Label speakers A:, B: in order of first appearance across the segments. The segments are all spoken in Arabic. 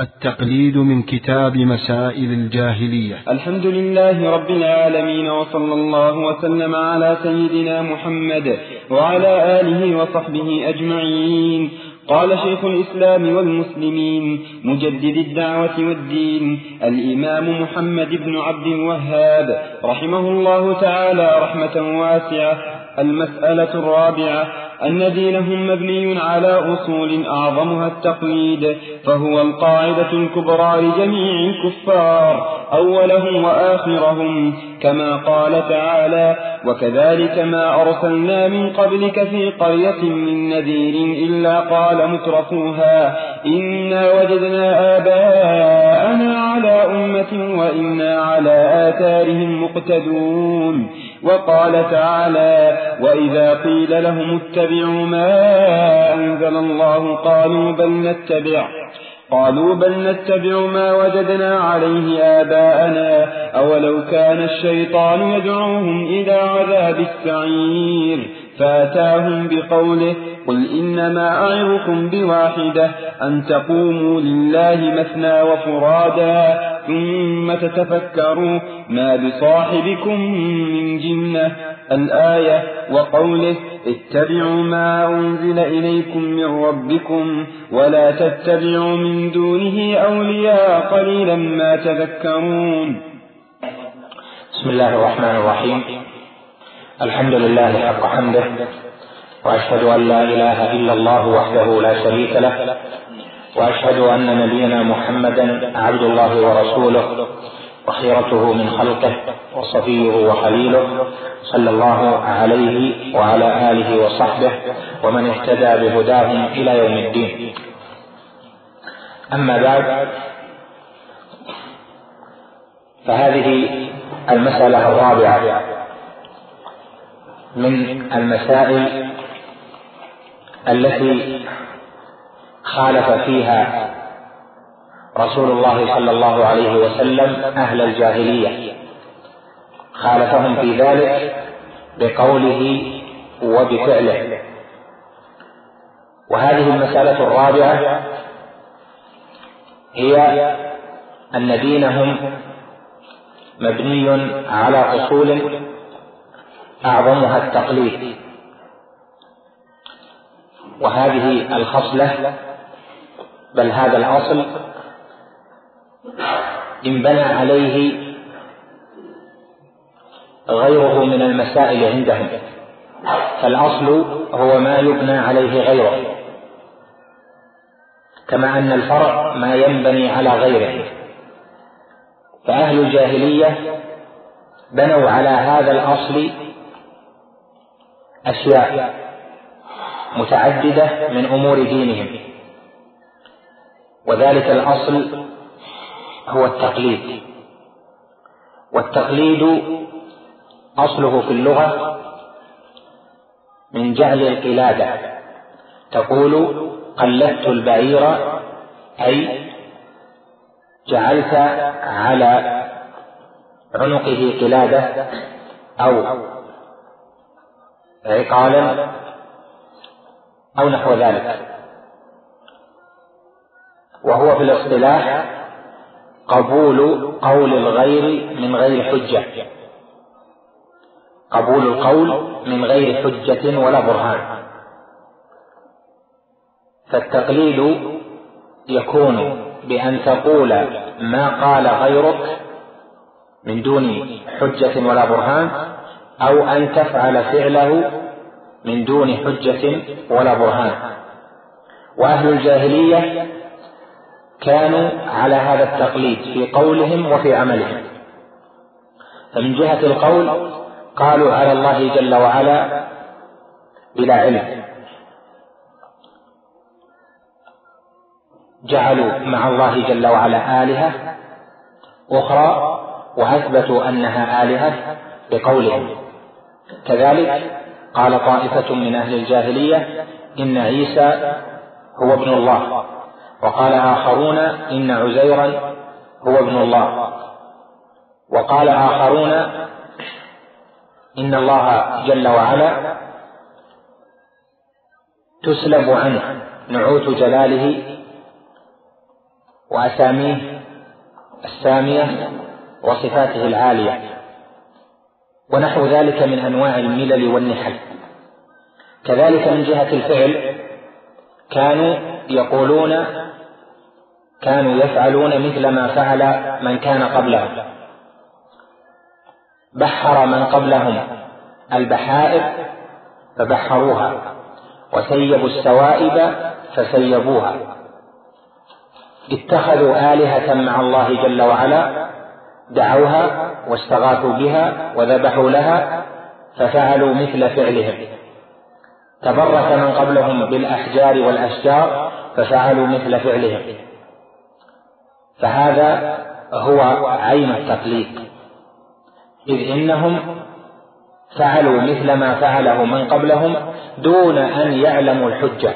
A: التقليد من كتاب مسائل الجاهلية.
B: الحمد لله رب العالمين وصلى الله وسلم على سيدنا محمد وعلى آله وصحبه أجمعين. قال شيخ الإسلام والمسلمين مجدد الدعوة والدين الإمام محمد بن عبد الوهاب رحمه الله تعالى رحمة واسعة. المسألة الرابعة أن دينهم مبني على أصول أعظمها التقليد فهو القاعدة الكبرى لجميع الكفار أولهم وآخرهم كما قال تعالى وكذلك ما أرسلنا من قبلك في قرية من نذير إلا قال مترفوها إنا وجدنا آباءنا على أمة وإنا على آثارهم مقتدون. وقال تعالى وإذا قيل لهم اتبعوا ما أنزل الله قالوا بل نتبع قالوا بل نتبع ما وجدنا عليه آباءنا أولو كان الشيطان يدعوهم إلى عذاب السعير فاتاهم بقوله قل إنما أعظكم بواحدة أن تقوموا لله مثنى وفرادا ثم تتفكروا ما بصاحبكم من جنة. الآية وقوله اتبعوا ما أنزل إليكم من ربكم ولا تتبعوا من دونه أولياء قليلا ما تذكرون.
C: بسم الله الرحمن الرحيم. الحمد لله حق حمده وأشهد أن لا إله إلا الله وحده لا شريك له وأشهد أن نبينا محمدا عبد الله ورسوله وخيرته من خلقه وصفيه وخليله صلى الله عليه وعلى آله وصحبه ومن اهتدى بهداهم إلى يوم الدين. أما بعد فهذه المسألة الرابعة من المسائل التي خالف فيها رسول الله صلى الله عليه وسلم أهل الجاهلية. خالفهم في ذلك بقوله وبفعله. وهذه المسألة الرابعة هي أن دينهم مبني على أصول أعظمها التقليد. وهذه الخصلة بل هذا الأصل انبنى عليه غيره من المسائل عندهم. فالأصل هو ما يبنى عليه غيره. كما أن الفرع ما ينبني على غيره. فأهل الجاهلية بنوا على هذا الأصل أشياء متعددة من أمور دينهم. وذلك الأصل هو التقليد. والتقليد أصله في اللغة من جعل القلادة. تقول قلدت البعير أي جعلت على عنقه قلادة أو عقالا أو نحو ذلك. وهو في الاصطلاح قبول قول الغير من غير حجة. قبول القول من غير حجة ولا برهان. فالتقليد يكون بأن تقول ما قال غيرك من دون حجة ولا برهان أو أن تفعل فعله من دون حجة ولا برهان. وأهل الجاهلية كانوا على هذا التقليد في قولهم وفي عملهم. فمن جهة القول قالوا على الله جل وعلا بلا علم. جعلوا مع الله جل وعلا آلهة أخرى وأثبتوا أنها آلهة بقولهم. كذلك قال طائفة من أهل الجاهلية إن عيسى هو ابن الله. وقال آخرون إن عزيرا هو ابن الله. وقال آخرون إن الله جل وعلا تسلب عنه نعوت جلاله وأساميه السامية وصفاته العالية. ونحو ذلك من أنواع الملل والنحل. كذلك من جهة الفعل كانوا يقولون كانوا يفعلون مثل ما فعل من كان قبلهم بحر من قبلهم البحائر فبحروها وسيبوا السوائب فسيبوها اتخذوا آلهة مع الله جل وعلا دعوها واستغاثوا بها وذبحوا لها ففعلوا مثل فعلهم. تبرك من قبلهم بالأحجار والأشجار ففعلوا مثل فعلهم. فهذا هو عين التقليد. إذ إنهم فعلوا مثل ما فعله من قبلهم دون أن يعلموا الحجة.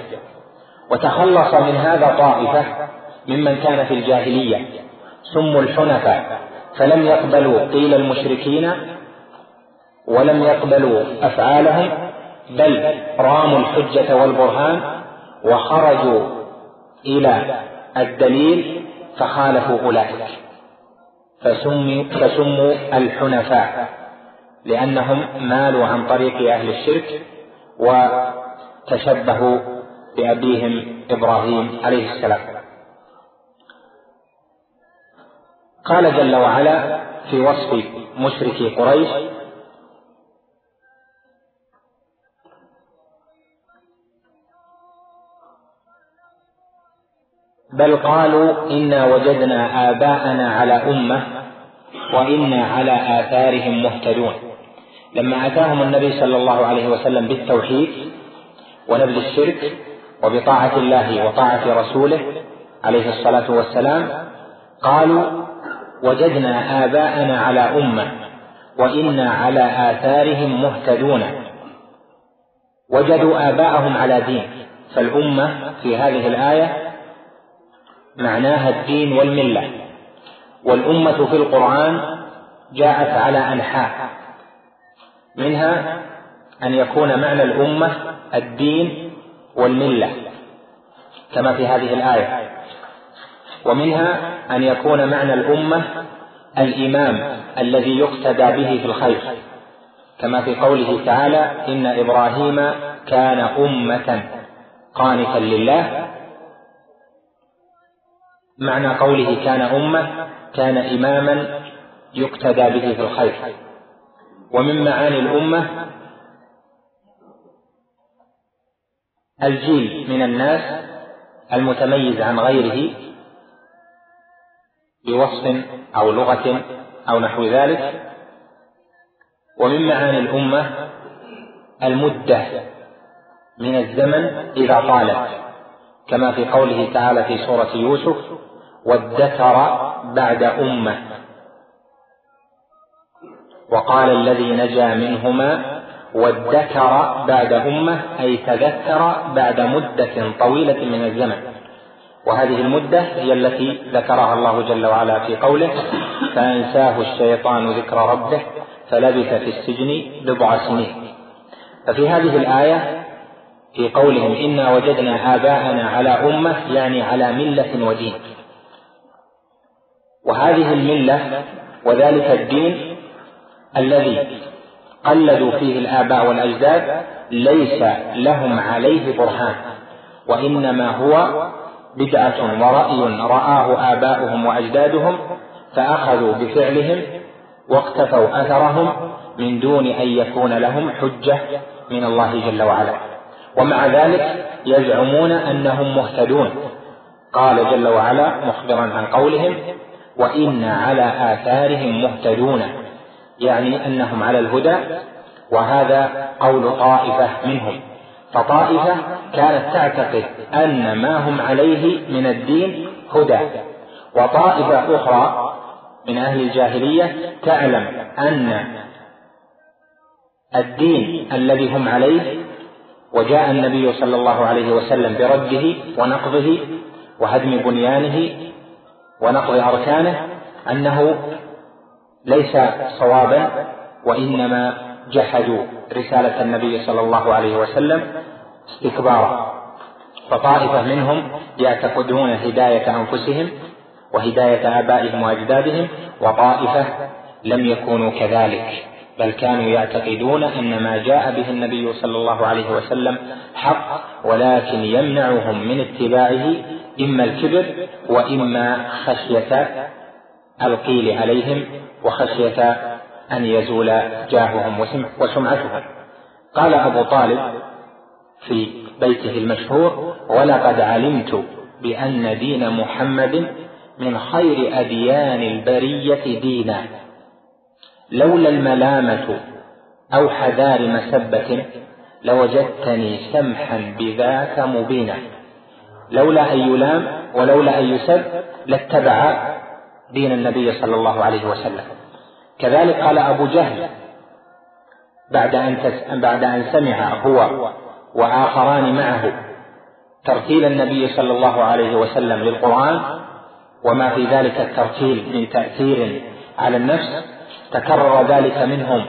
C: وتخلص من هذا طائفة ممن كان في الجاهلية سموا الحنفاء فلم يقبلوا قيل المشركين ولم يقبلوا أفعالهم بل راموا الحجة والبرهان وخرجوا إلى الدليل فخالفوا أولئك. فسموا, فسموا الحنفاء لأنهم مالوا عن طريق أهل الشرك وتشبهوا بأبيهم إبراهيم عليه السلام. قال جل وعلا في وصف مشركي قريش بل قالوا إنا وجدنا آباءنا على أمة وإنا على آثارهم مهتدون. لما أتاهم النبي صلى الله عليه وسلم بالتوحيد ونبذ الشرك وبطاعة الله وطاعة رسوله عليه الصلاة والسلام قالوا وجدنا آباءنا على أمة وإنا على آثارهم مهتدون. وجدوا آباءهم على دين. فالأمة في هذه الآية معناها الدين والملة. والأمة في القرآن جاءت على أنحاء. منها أن يكون معنى الأمة الدين والملة كما في هذه الآية. ومنها أن يكون معنى الأمة الإمام الذي يقتدى به في الخير كما في قوله تعالى إن إبراهيم كان أمة قانتا لله معنى قوله كان أمة كان إماما يقتدى به في الخير. ومن معاني الأمة الجيل من الناس المتميز عن غيره بوصف أو لغة أو نحو ذلك. ومن معاني الأمة المدة من الزمن إذا طالت كما في قوله تعالى في سورة يوسف وادكر بعد أمة. وقال الذي نجا منهما وادكر بعد أمة أي تذكر بعد مدة طويلة من الزمن. وهذه المدة هي التي ذكرها الله جل وعلا في قوله فأنساه الشيطان ذكر ربه فلبث في السجن بضع سنين. ففي هذه الآية في قولهم إنا وجدنا آباءنا على أمة يعني على ملة ودين. وهذه الملة وذلك الدين الذي قلدوا فيه الآباء والأجداد ليس لهم عليه برهان وإنما هو بدعة ورأي رآه آباؤهم وأجدادهم فأخذوا بفعلهم واقتفوا أثرهم من دون أن يكون لهم حجة من الله جل وعلا. ومع ذلك يزعمون أنهم مهتدون. قال جل وعلا مخبرا عن قولهم وإنا على آثارهم مهتدون يعني أنهم على الهدى وهذا قول طائفة منهم. فطائفة كانت تعتقد أن ما هم عليه من الدين هدى. وطائفة أخرى من أهل الجاهلية تعلم أن الدين الذي هم عليه وجاء النبي صلى الله عليه وسلم برده ونقضه وهدم بنيانه ونقض أركانه أنه ليس صوابا وإنما جحدوا رسالة النبي صلى الله عليه وسلم استكبارا. فطائفة منهم يعتقدون هداية أنفسهم وهداية آبائهم وأجدادهم وطائفة لم يكونوا كذلك بل كانوا يعتقدون أن ما جاء به النبي صلى الله عليه وسلم حق ولكن يمنعهم من اتباعه إما الكبر وإما خشية القيل عليهم وخشية أن يزول جاههم وسمعتهم. قال أبو طالب في بيته المشهور ولقد علمت بأن دين محمد من خير أديان البرية دينا. لولا الملامة أو حذار مسبة لوجدتني سمحا بذاك مبينا. لولا أن يلام ولولا أن يسب لاتبع دين النبي صلى الله عليه وسلم. كذلك قال أبو جهل بعد أن بعد أن سمع هو وآخران معه ترتيل النبي صلى الله عليه وسلم للقرآن وما في ذلك الترتيل من تأثير على النفس تكرر ذلك منهم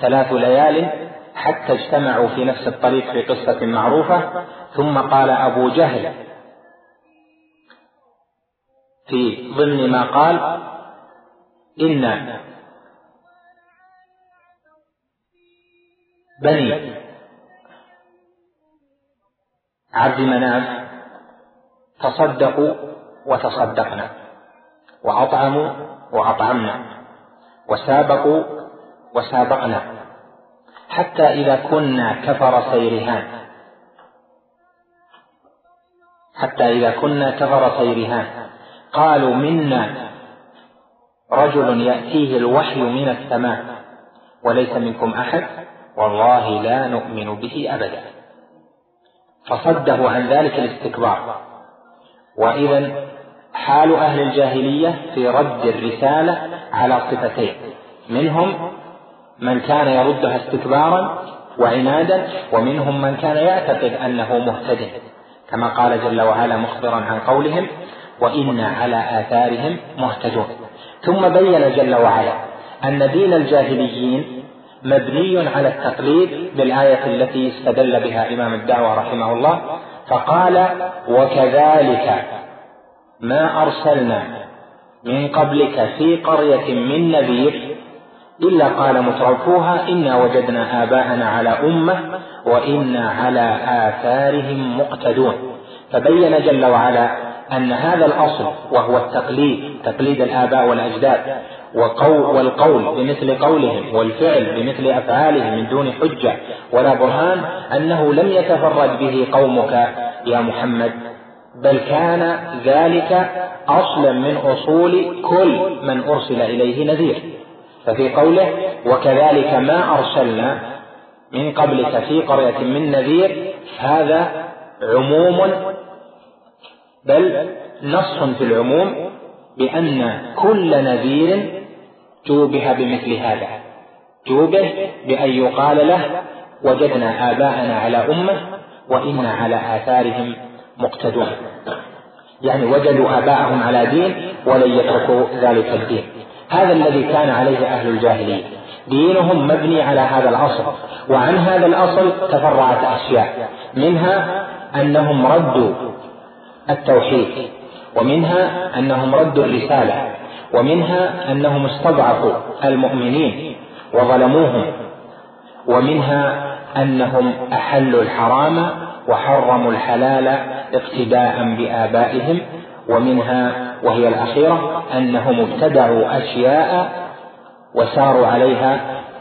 C: ثلاث ليال حتى اجتمعوا في نفس الطريق في قصة معروفة. ثم قال أبو جهل في ضمن ما قال إن بني عبد مناف تصدقوا وتصدقنا وأطعموا وأطعمنا وسابقوا وسابقنا حتى إذا كنا كفر سيرهان حتى إذا كنا كفر سيرهان قالوا منا رجل يأتيه الوحي من السماء وليس منكم أحد؟ والله لا نؤمن به أبدا. فصده عن ذلك الاستكبار. وإذا حال أهل الجاهلية في رد الرسالة على صفتين. منهم من كان يردها استكبارا وعنادا ومنهم من كان يعتقد أنه مهتد. كما قال جل وعلا مخبرا عن قولهم وإنا على آثارهم مهتدون. ثم بين جل وعلا أن دين الجاهليين مبني على التقليد بالآية التي استدل بها إمام الدعوة رحمه الله فقال وكذلك ما أرسلنا من قبلك في قرية من نذير إلا قال مترفوها إنا وجدنا آباءنا على أمة وإنا على آثارهم مقتدون. فبين جل وعلا أن هذا الأصل وهو التقليد تقليد الآباء والأجداد وقول والقول بمثل قولهم والفعل بمثل أفعالهم من دون حجة ولا برهان أنه لم يتفرد به قومك يا محمد بل كان ذلك أصلا من أصول كل من أرسل إليه نذير. ففي قوله وكذلك ما أرسلنا من قبلك في قرية من نذير هذا عموم بل نص في العموم بأن كل نذير توبه بمثل هذا. توبه بأن يقال له وجدنا آباءنا على أمة وإنا على آثارهم مقتدون. يعني وجدوا آباءهم على دين ولن يتركوا ذلك الدين. هذا الذي كان عليه أهل الجاهلية. دينهم مبني على هذا الأصل. وعن هذا الأصل تفرعت أشياء. منها أنهم ردوا التوحيد ومنها أنهم ردوا الرسالة ومنها أنهم استضعفوا المؤمنين وظلموهم ومنها أنهم أحلوا الحرام وحرموا الحلال اقتداء بآبائهم ومنها وهي الأخيرة أنهم ابتدعوا أشياء وساروا عليها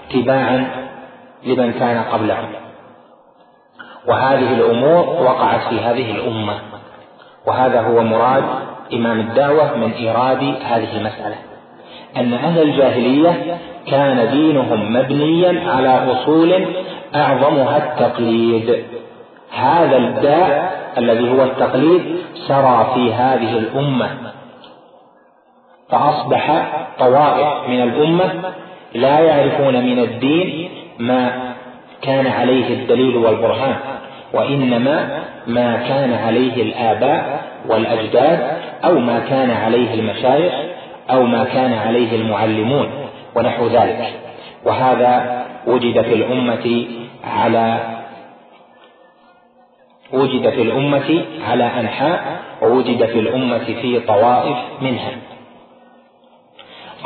C: اتباعا لمن كان قبلهم. وهذه الأمور وقعت في هذه الأمة. وهذا هو مراد إمام الدعوة من إيراد هذه المسألة. أن أهل الجاهلية كان دينهم مبنيا على أصول أعظمها التقليد. هذا الداء الذي هو التقليد سرى في هذه الأمة. فأصبح طوائف من الأمة لا يعرفون من الدين ما كان عليه الدليل والبرهان. وإنما ما كان عليه الآباء والأجداد أو ما كان عليه المشايخ أو ما كان عليه المعلمون ونحو ذلك. وهذا وجد في الأمة على وجد في الأمة على أنحاء ووجد في الأمة في طوائف منها.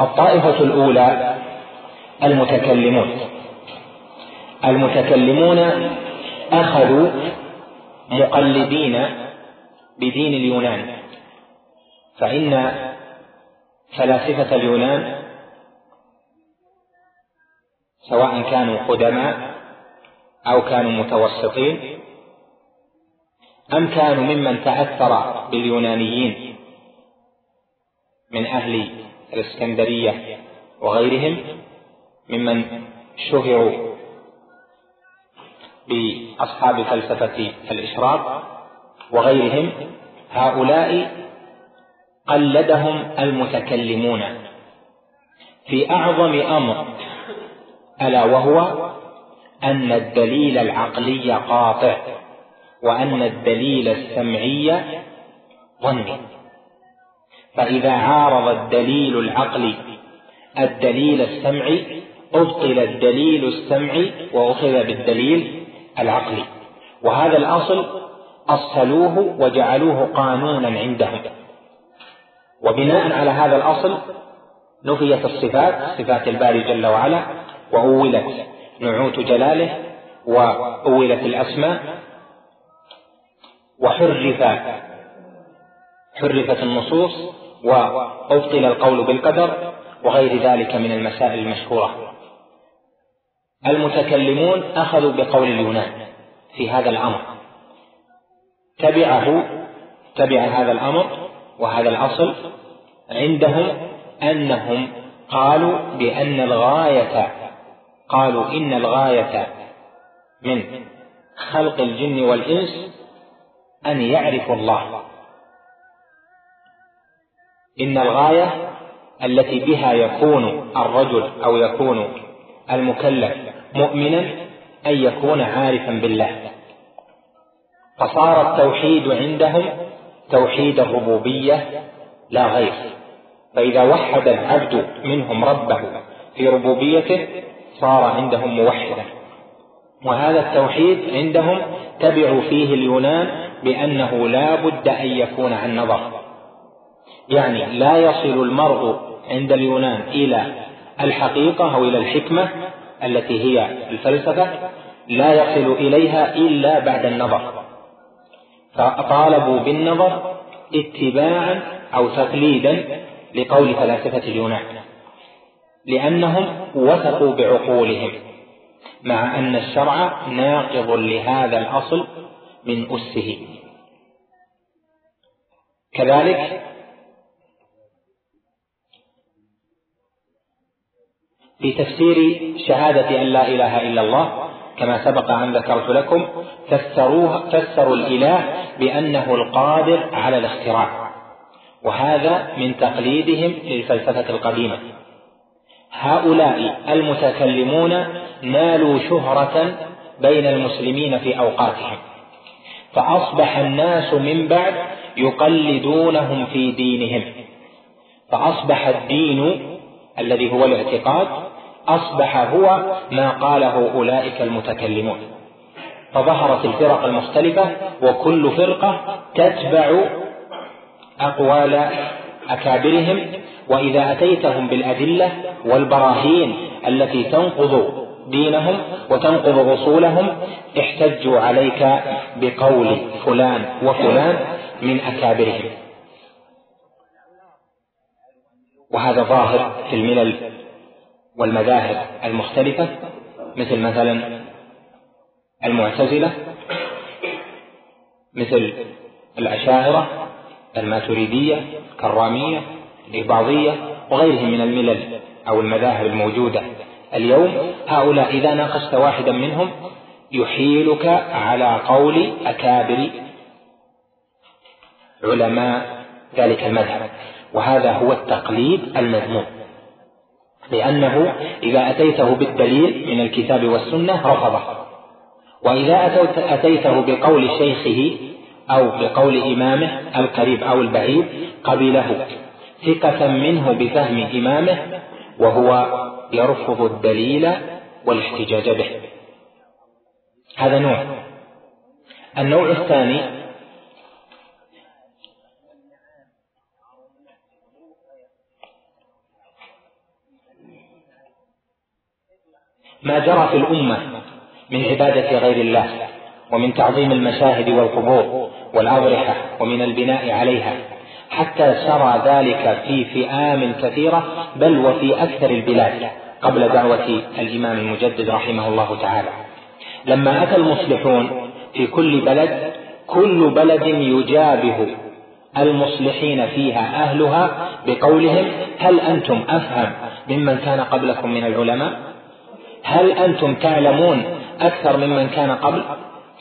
C: الطائفة الأولى المتكلمون. المتكلمون أخذوا مقلدين بدين اليونان. فإن فلاسفة اليونان سواء كانوا قدماء أو كانوا متوسطين أم كانوا ممن تأثر باليونانيين من أهل الإسكندرية وغيرهم ممن شهروا بأصحاب فلسفة الإشراق وغيرهم هؤلاء قلدهم المتكلمون في أعظم أمر ألا وهو أن الدليل العقلي قاطع وأن الدليل السمعي ظني. فإذا عارض الدليل العقلي الدليل السمعي أبطل الدليل السمعي وأخذ بالدليل العقلي وهذا الأصل أصلوه وجعلوه قانونا عندهم. وبناء على هذا الأصل نفيت الصفات صفات الباري جل وعلا وأولت نعوت جلاله وأولت الأسماء وحرف حرفت النصوص وأبطل القول بالقدر وغير ذلك من المسائل المشهورة. المتكلمون أخذوا بقول اليونان في هذا الأمر. تبعه تبع هذا الأمر وهذا الأصل عندهم أنهم قالوا بأن الغاية قالوا إن الغاية من خلق الجن والإنس أن يعرفوا الله. إن الغاية التي بها يكون الرجل أو يكون المكلف مؤمنا أن يكون عارفا بالله. فصار التوحيد عندهم توحيد الربوبية لا غير. فإذا وحد العبد منهم ربه في ربوبيته صار عندهم موحدا. وهذا التوحيد عندهم تبعوا فيه اليونان بأنه لا بد أن يكون عن نظر. يعني لا يصل المرء عند اليونان إلى الحقيقة أو إلى الحكمة التي هي الفلسفة لا يصل إليها إلا بعد النظر. فطالبوا بالنظر اتباعا أو تقليدا لقول فلاسفة اليونان لأنهم وثقوا بعقولهم مع أن الشرع ناقض لهذا الأصل من أسه. كذلك في تفسير شهادة أن لا إله إلا الله كما سبق أن ذكرت لكم فسروها فسروا الإله بأنه القادر على الاختراع. وهذا من تقليدهم للفلسفة القديمة. هؤلاء المتكلمون نالوا شهرة بين المسلمين في أوقاتهم. فأصبح الناس من بعد يقلدونهم في دينهم. فأصبح الدين الذي هو الاعتقاد أصبح هو ما قاله أولئك المتكلمون. فظهرت الفرق المختلفة وكل فرقة تتبع أقوال أكابرهم وإذا أتيتهم بالأدلة والبراهين التي تنقض دينهم وتنقض أصولهم احتجوا عليك بقول فلان وفلان من أكابرهم. وهذا ظاهر في الملل. والمذاهب المختلفة مثل مثلا المعتزلة مثل الأشاعرة الماتريدية الكرامية الإباضية وغيرهم من الملل أو المذاهب الموجودة. اليوم هؤلاء إذا ناقشت واحدا منهم يحيلك على قول أكابر علماء ذلك المذهب وهذا هو التقليد المذموم. لأنه إذا أتيته بالدليل من الكتاب والسنة رفضه. وإذا أتيته بقول شيخه أو بقول إمامه القريب أو البعيد قبله ثقة منه بفهم إمامه وهو يرفض الدليل والاحتجاج به. هذا نوع. النوع الثاني ما جرى في الأمة من عبادة غير الله ومن تعظيم المشاهد والقبور والأضرحة ومن البناء عليها حتى سرى ذلك في فئام كثيرة بل وفي أكثر البلاد قبل دعوة الإمام المجدد رحمه الله تعالى. لما أتى المصلحون في كل بلد كل بلد يجابه المصلحين فيها أهلها بقولهم هل أنتم أفهم ممن كان قبلكم من العلماء؟ هل أنتم تعلمون أكثر ممن كان قبل؟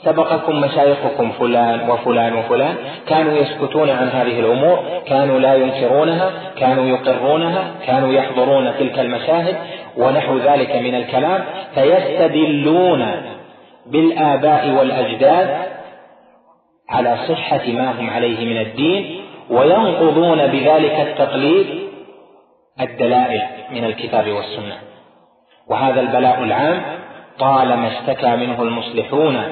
C: سبقكم مشايخكم فلان وفلان وفلان. كانوا يسكتون عن هذه الأمور كانوا لا ينكرونها كانوا يقرونها كانوا يحضرون تلك المشاهد ونحو ذلك من الكلام فيستدلون بالآباء والأجداد على صحة ما هم عليه من الدين وينقضون بذلك التقليد الدلائل من الكتاب والسنة. وهذا البلاء العام طالما اشتكى منه المصلحون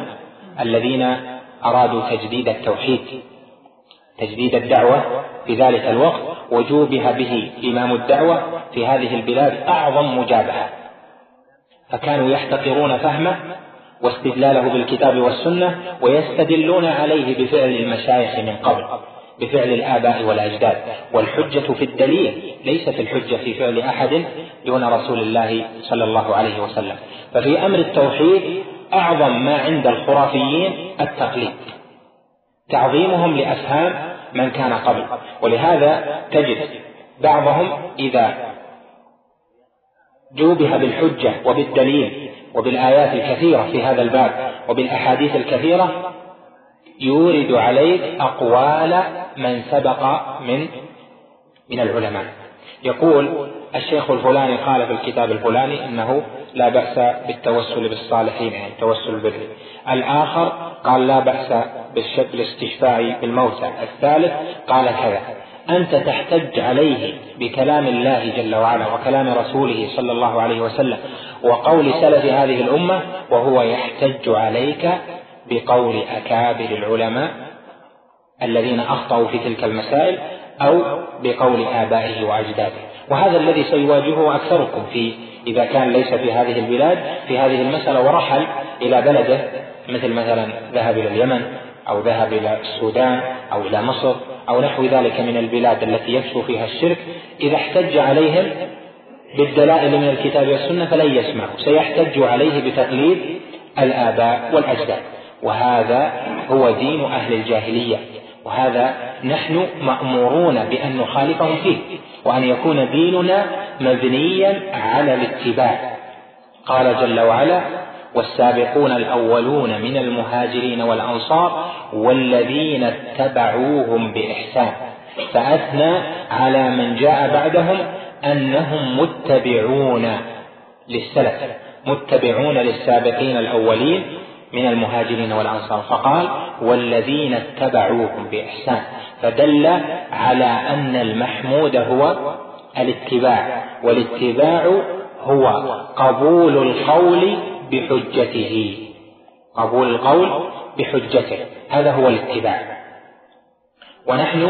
C: الذين أرادوا تجديد التوحيد. تجديد الدعوة في ذلك الوقت وجوبها به إمام الدعوة في هذه البلاد أعظم مجابهة. فكانوا يحتقرون فهمه واستدلاله بالكتاب والسنة ويستدلون عليه بفعل المشايخ من قبل. بفعل الآباء والأجداد. والحجة في الدليل ليست الحجة في فعل أحد دون رسول الله صلى الله عليه وسلم. ففي أمر التوحيد أعظم ما عند الخرافيين التقليد. تعظيمهم لأفهام من كان قبل. ولهذا تجد بعضهم إذا جوبها بالحجة وبالدليل وبالآيات الكثيرة في هذا الباب وبالأحاديث الكثيرة يورد عليك أقوال من سبق من من العلماء. يقول الشيخ الفلاني قال في الكتاب الفلاني إنه لا بأس بالتوسل بالصالحين يعني التوسل البري الآخر قال لا بأس بالاستشفاء بالموتى. الثالث قال كذا أنت تحتج عليه بكلام الله جل وعلا وكلام رسوله صلى الله عليه وسلم وقول سلف هذه الأمة وهو يحتج عليك بقول أكابر العلماء الذين أخطأوا في تلك المسائل أو بقول آبائه وأجداده. وهذا الذي سيواجهه أكثركم في إذا كان ليس في هذه البلاد في هذه المسألة ورحل إلى بلده مثل مثلا ذهب إلى اليمن أو ذهب إلى السودان أو إلى مصر أو نحو ذلك من البلاد التي يكثر فيها الشرك إذا احتج عليهم بالدلائل من الكتاب والسنة فلن يسمعوا. سيحتج عليه بتقليد الآباء والأجداد. وهذا هو دين أهل الجاهلية. وهذا نحن مأمورون بأن نخالفهم فيه وأن يكون ديننا مبنيا على الاتباع. قال جل وعلا والسابقون الأولون من المهاجرين والأنصار والذين اتبعوهم بإحسان. فأثنى على من جاء بعدهم أنهم متبعون للسلف متبعون للسابقين الأولين من المهاجرين والأنصار. فقال والذين اتبعوهم بإحسان. فدل على أن المحمود هو الاتباع والاتباع هو قبول القول بحجته. قبول القول بحجته. هذا هو الاتباع. ونحن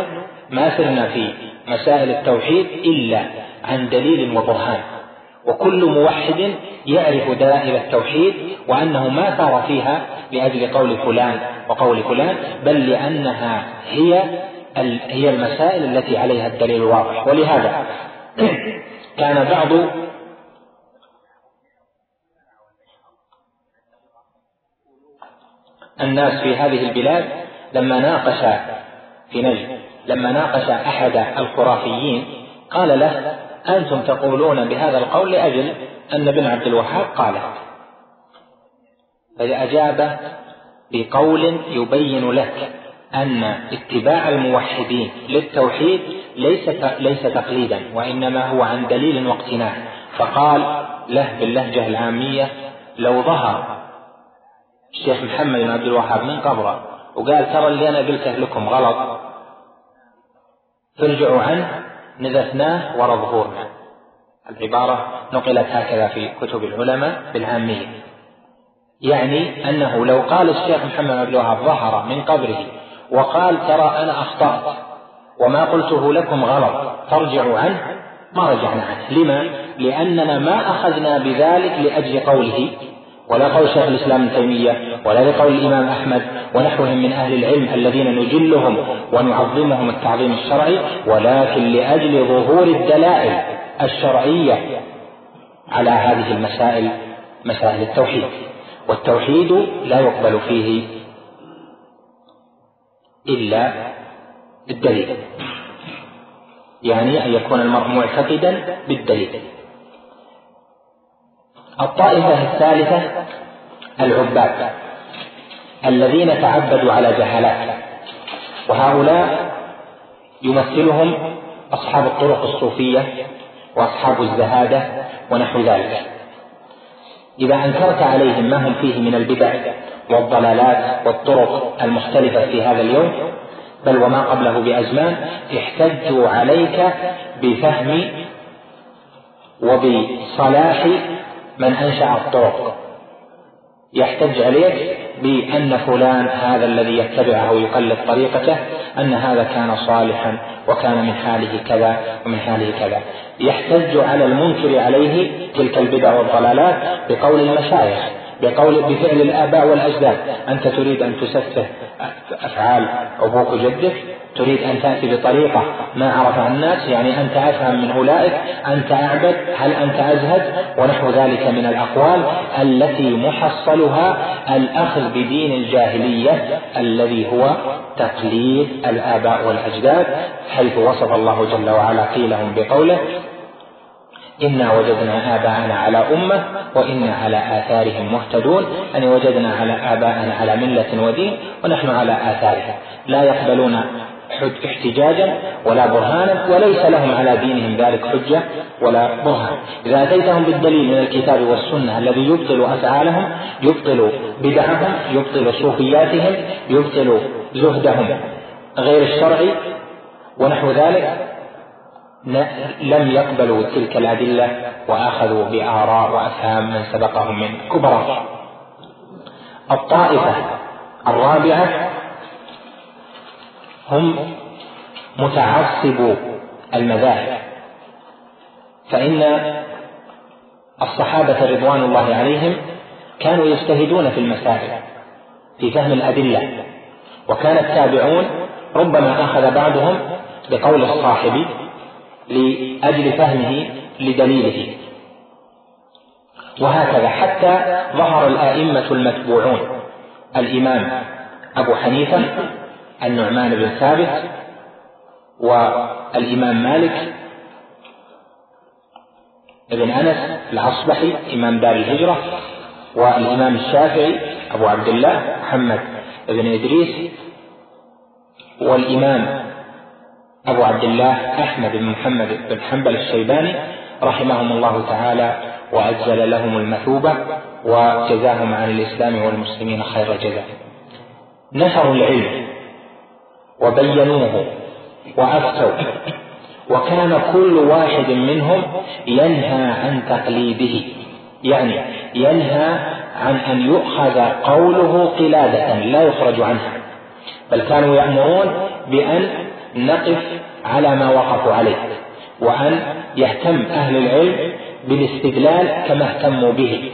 C: ما سرنا في مسائل التوحيد إلا عن دليل وبرهان. وكل موحد يعرف دلائل التوحيد وأنه ما سار فيها لأجل قول فلان وقول فلان بل لأنها هي هي المسائل التي عليها الدليل الواضح. ولهذا كان بعض الناس في هذه البلاد لما ناقش في نجد لما ناقش أحد الخرافيين قال له أنتم تقولون بهذا القول لأجل أن ابن عبد الوهاب قاله فأجاب بقول يبين لك أن اتباع الموحدين للتوحيد ليس ليس تقليدا وإنما هو عن دليل واقتناع. فقال له باللهجة العامية لو ظهر الشيخ محمد بن عبد الوهاب من قبره وقال ترى اللي أنا قلته لكم غلط ارجعوا عنه نذثناه وراء ظهورنا العبارة نقلت هكذا في كتب العلماء بالعامية يعني أنه لو قال الشيخ محمد عبد الوهاب ظهر من قبره وقال ترى أنا أخطأت وما قلته لكم غلط فارجعوا عنه ما رجعنا عنه. لما؟ لأننا ما أخذنا بذلك لأجل قوله ولا قول شيخ الإسلام ابن تيمية ولا لقول الإمام أحمد ونحوهم من أهل العلم الذين نجلهم ونعظمهم التعظيم الشرعي ولكن لأجل ظهور الدلائل الشرعية على هذه المسائل مسائل التوحيد. والتوحيد لا يقبل فيه إلا بالدليل يعني أن يكون المرء معتقدا بالدليل. الطائفة الثالثة العباد الذين تعبدوا على جهالات وهؤلاء يمثلهم أصحاب الطرق الصوفية وأصحاب الزهادة ونحو ذلك. إذا أنكرت عليهم ما هم فيه من البدع والضلالات والطرق المختلفة في هذا اليوم بل وما قبله بأزمان احتجوا عليك بفهم وبصلاح من أنشأ الطرق. يحتج عليك بأن فلان هذا الذي يتبعه ويقلد طريقته أن هذا كان صالحا وكان من حاله كذا ومن حاله كذا. يحتج على المنكر عليه تلك البدع والضلالات بقول المشايخ بقول بفعل الآباء والأجداد. أنت تريد أن تسفه أفعال أبوك وجدك؟ تريد أن تأتي بطريقة ما عرفها الناس يعني أنت أفهم من أولئك أنت أعبد هل أنت أزهد؟ ونحو ذلك من الأقوال التي محصلها الأخذ بدين الجاهلية الذي هو تقليد الآباء والأجداد حيث وصف الله جل وعلا قيلهم بقوله إنا وجدنا آباءنا على أمة وإنا على آثارهم مهتدون. أن وجدنا على آباءنا على ملة ودين ونحن على آثارهم لا يقبلون احتجاجا ولا برهانا وليس لهم على دينهم ذلك حجة ولا برهان. إذا أتيتهم بالدليل من الكتاب والسنة الذي يبطل أفعالهم يبطل بدعهم يبطل صوفياتهم يبطل زهدهم. غير الشرعي ونحو ذلك لم يقبلوا تلك الأدلة وأخذوا بآراء وأفهام من سبقهم من كبراء الطائفة الرابعة هم متعصبو المذاهب. فإن الصحابة رضوان الله عليهم كانوا يجتهدون في المسائل في فهم الأدلة وكان التابعون ربما أخذ بعضهم بقول الصاحب لأجل فهمه لدليله. وهكذا حتى ظهر الآئمة المتبوعون الإمام أبو حنيفة النعمان بن ثابت والإمام مالك ابن أنس الأصبحي إمام دار الهجرة والإمام الشافعي أبو عبد الله محمد بن إدريس والإمام أبو عبد الله أحمد بن محمد بن حنبل الشيباني رحمهم الله تعالى وأجزل لهم المثوبة وجزاهم عن الإسلام والمسلمين خير الجزاء نشروا العلم وبينوه وأفتوا. وكان كل واحد منهم ينهى عن تقليده. يعني ينهى عن أن يؤخذ قوله قلادة لا يخرج عنها. بل كانوا يأمرون بأن نقف على ما وقفوا عليه وأن يهتم أهل العلم بالاستدلال كما اهتموا به.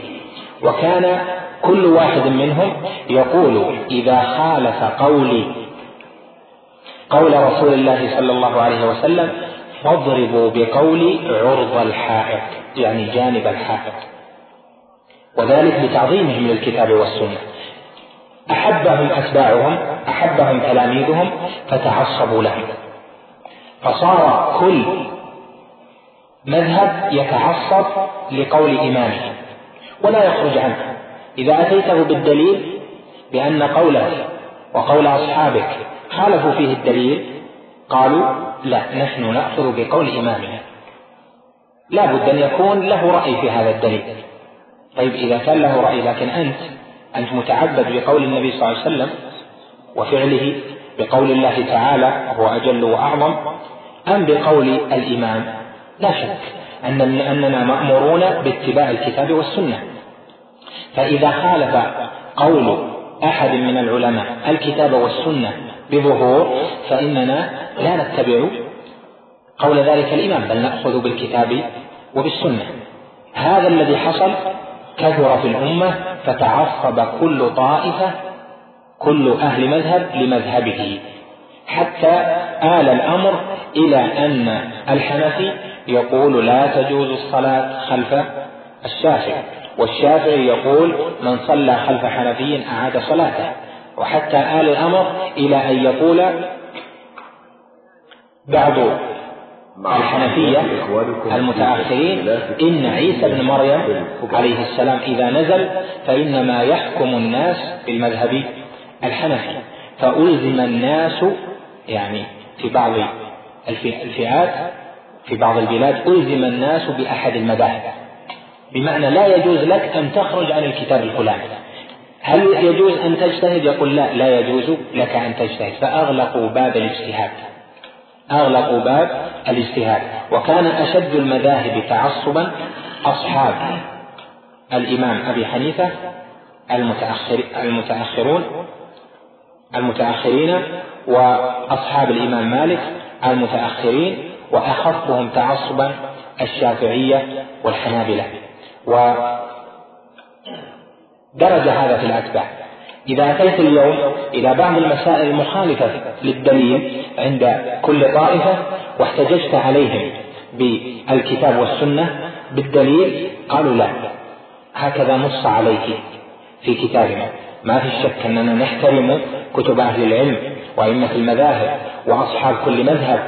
C: وكان كل واحد منهم يقول إذا خالف قولي قول رسول الله صلى الله عليه وسلم فاضربوا بقولي عرض الحائط. يعني جانب الحائط. وذلك لتعظيمهم للكتاب والسنة. أحبهم أتباعهم أحبهم تلاميذهم فتعصبوا لهم. فصار كل مذهب يتعصب لقول إمامه ولا يخرج عنه. إذا أتيته بالدليل بأن قوله وقول أصحابك خالفوا فيه الدليل قالوا لا نحن نأخذ بقول إمامنا. لا بد أن يكون له رأي في هذا الدليل. طيب إذا كان له رأي لكن أنت أنت متعبد بقول النبي صلى الله عليه وسلم وفعله بقول الله تعالى وهو أجل وأعظم أم بقول الإمام؟ لا شك أن أننا مأمورون باتباع الكتاب والسنة. فإذا خالف قول أحد من العلماء الكتاب والسنة بظهور فإننا لا نتبع قول ذلك الإمام بل نأخذ بالكتاب وبالسنة. هذا الذي حصل كثر في الأمة فتعصب كل طائفة كل أهل مذهب لمذهبه حتى آل الأمر إلى أن الحنفي يقول لا تجوز الصلاة خلف الشافعي والشافعي يقول من صلى خلف حنفي أعاد صلاته. وحتى آل الأمر إلى أن يقول بعض الحنفية المتأخرين إن عيسى بن مريم عليه السلام إذا نزل فإنما يحكم الناس بالمذهب الحنفي. فألزم الناس يعني في بعض الفئات في بعض البلاد ألزم الناس بأحد المذاهب. بمعنى لا يجوز لك أن تخرج عن الكتاب الفلاني. هل يجوز أن تجتهد؟ يقول لا لا يجوز لك أن تجتهد. فأغلقوا باب الاجتهاد. أغلقوا باب الاجتهاد. وكان أشد المذاهب تعصبا أصحاب الإمام أبي حنيفة المتأخر المتأخرون المتأخرين وأصحاب الإمام مالك المتأخرين وأخفهم تعصبا الشافعية والحنابلة. ودرج هذا في الأتباع. إذا أتيت اليوم إلى بعض المسائل المخالفة للدليل عند كل طائفة واحتججت عليهم بالكتاب والسنة بالدليل قالوا لا هكذا نص عليك في كتابنا. ما في شك أننا نحترم كتب أهل العلم وأئمة المذاهب وأصحاب كل مذهب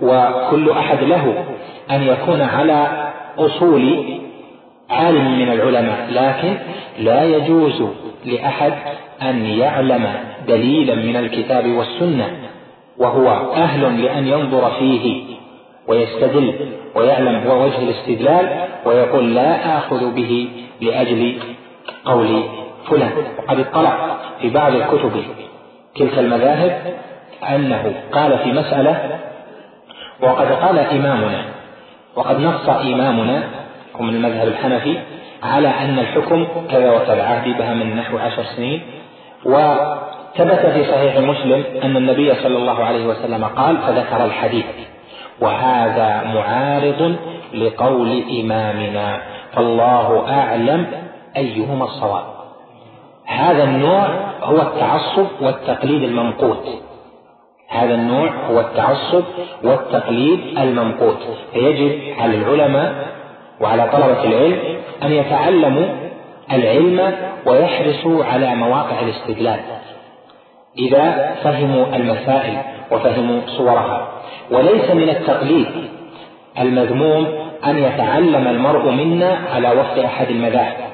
C: وكل أحد له أن يكون على أصول عالم من العلماء لكن لا يجوز لأحد أن يعلم دليلا من الكتاب والسنة وهو أهل لأن ينظر فيه ويستدل ويعلم هو وجه الاستدلال ويقول لا آخذ به لأجل قول فلان. وقد اطلع في بعض الكتب تلك المذاهب أنه قال في مسألة وقد قال إمامنا وقد نص إمامنا من المذهب الحنفي على أن الحكم كذا وكذا عهدي من نحو عشر سنين. وثبت في صحيح مسلم أن النبي صلى الله عليه وسلم قال فذكر الحديث وهذا معارض لقول إمامنا فالله أعلم أيهما الصواب. هذا النوع هو التعصب والتقليد الممقوت. هذا النوع هو التعصب والتقليد الممقوت. فيجب على العلماء وعلى طلبة العلم أن يتعلموا العلم ويحرصوا على مواقع الاستدلال إذا فهموا المسائل وفهموا صورها. وليس من التقليد المذموم أن يتعلم المرء منا على وفق أحد المذاهب.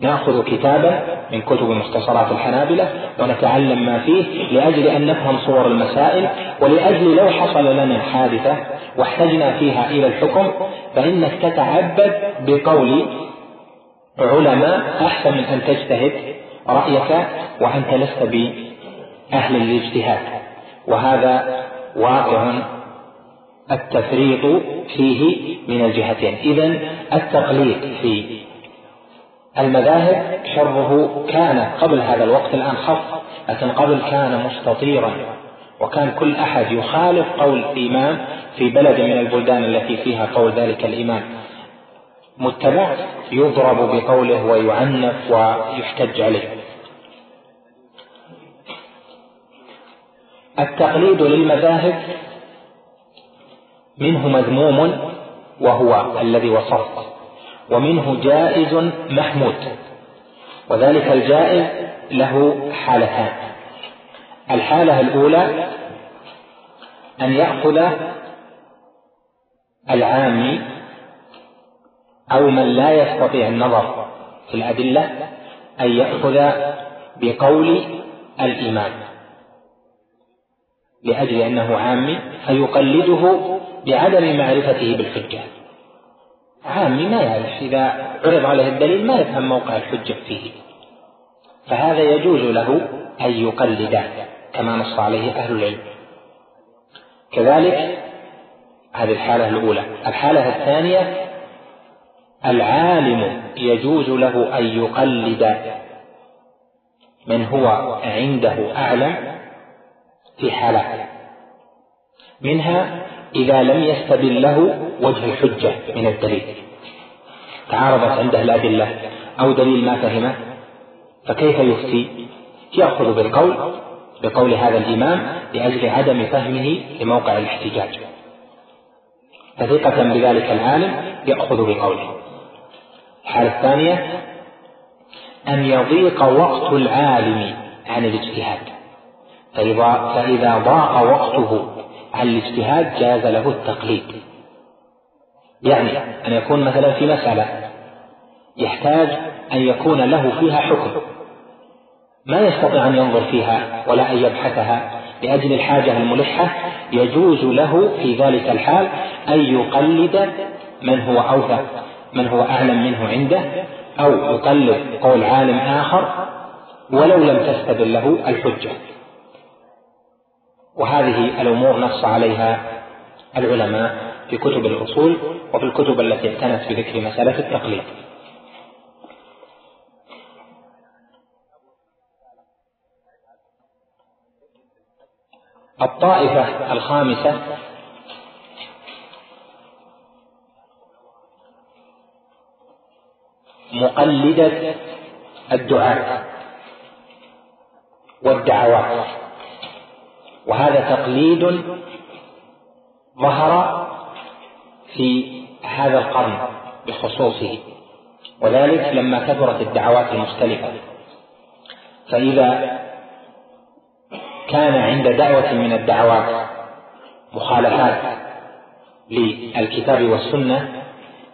C: نأخذ كتابا من كتب مختصرات الحنابلة ونتعلم ما فيه لأجل أن نفهم صور المسائل ولأجل لو حصل لنا حادثة واحتجنا فيها إلى الحكم فإنك تتعبد بقول علماء أحسن من أن تجتهد رأيك وأنت لست بأهل الاجتهاد. وهذا واقع التفريط فيه من الجهتين. إذا التقليد في المذاهب شره كان قبل هذا الوقت الآن خف لكن قبل كان مستطيرا وكان كل أحد يخالف قول الإمام في بلد من البلدان التي فيها قول ذلك الإمام. متبع يضرب بقوله ويعنف ويحتج عليه. التقليد للمذاهب منه مذموم وهو الذي وصفت ومنه جائز محمود وذلك الجائز له حالتان. الحالة الأولى أن يأخذ العامي أو من لا يستطيع النظر في الأدلة أن يأخذ بقول الإمام لأجل أنه عامي فيقلده بعدم معرفته بالحجة. عامي ما يعرف إذا عرض عليه الدليل ما يفهم موقع الحجة فيه. فهذا يجوز له أن يقلد كما نص عليه أهل العلم. كذلك هذه الحالة الأولى. الحالة الثانية العالم يجوز له أن يقلد من هو عنده أعلم في حالات منها إذا لم يستدل له وجه الحجة من الدليل. تعارضت عنده الأدلة أو دليل ما فهمه فكيف يفتي؟ يأخذ بالقول بقول هذا الإمام لأجل عدم فهمه لموقع الاحتجاج. فثقة بذلك العالم يأخذ بقوله. الحالة الثانية أن يضيق وقت العالم عن الاجتهاد. فإذا, فإذا ضاق وقته عن الاجتهاد جاز له التقليد. يعني أن يكون مثلا في مسألة يحتاج أن يكون له فيها حكم. ما يستطيع أن ينظر فيها ولا أن يبحثها. لأجل الحاجة الملحة يجوز له في ذلك الحال أن يقلد من هو أوثق من هو أعلم منه عنده أو يقلد قول عالم آخر ولو لم تستدل له الحجة. وهذه الأمور نص عليها العلماء في كتب الأصول وفي الكتب التي اعتنت بذكر مسألة التقليد. الطائفة الخامسة. مقلدة الدعاة والدعوات. وهذا تقليد ظهر في هذا القرن بخصوصه وذلك لما كثرت الدعوات المختلفة. فإذا كان عند دعوة من الدعوات مخالفات للكتاب والسنة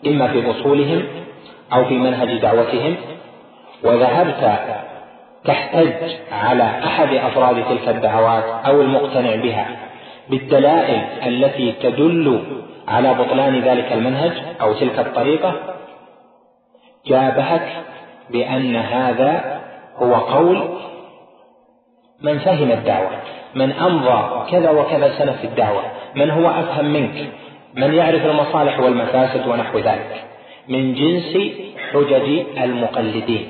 C: إما في أصولهم أو في منهج دعوتهم وذهبت تحتج على أحد أفراد تلك الدعوات أو المقتنع بها بالدلائل التي تدل على بطلان ذلك المنهج أو تلك الطريقة جابهك بأن هذا هو قول من فهم الدعوة من أمضى كذا وكذا سنة في الدعوة من هو أفهم منك من يعرف المصالح والمفاسد ونحو ذلك. من جنس حجج المقلدين.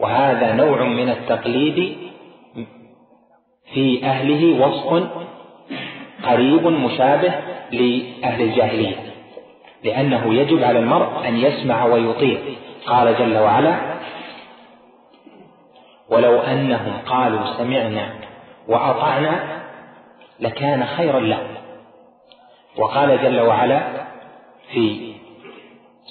C: وهذا نوع من التقليد في أهله وصف قريب مشابه لأهل الجاهلية. لأنه يجب على المرء أن يسمع ويطيع. قال جل وعلا ولو أنهم قالوا سمعنا وأطعنا لكان خيرا لهم. وقال جل وعلا في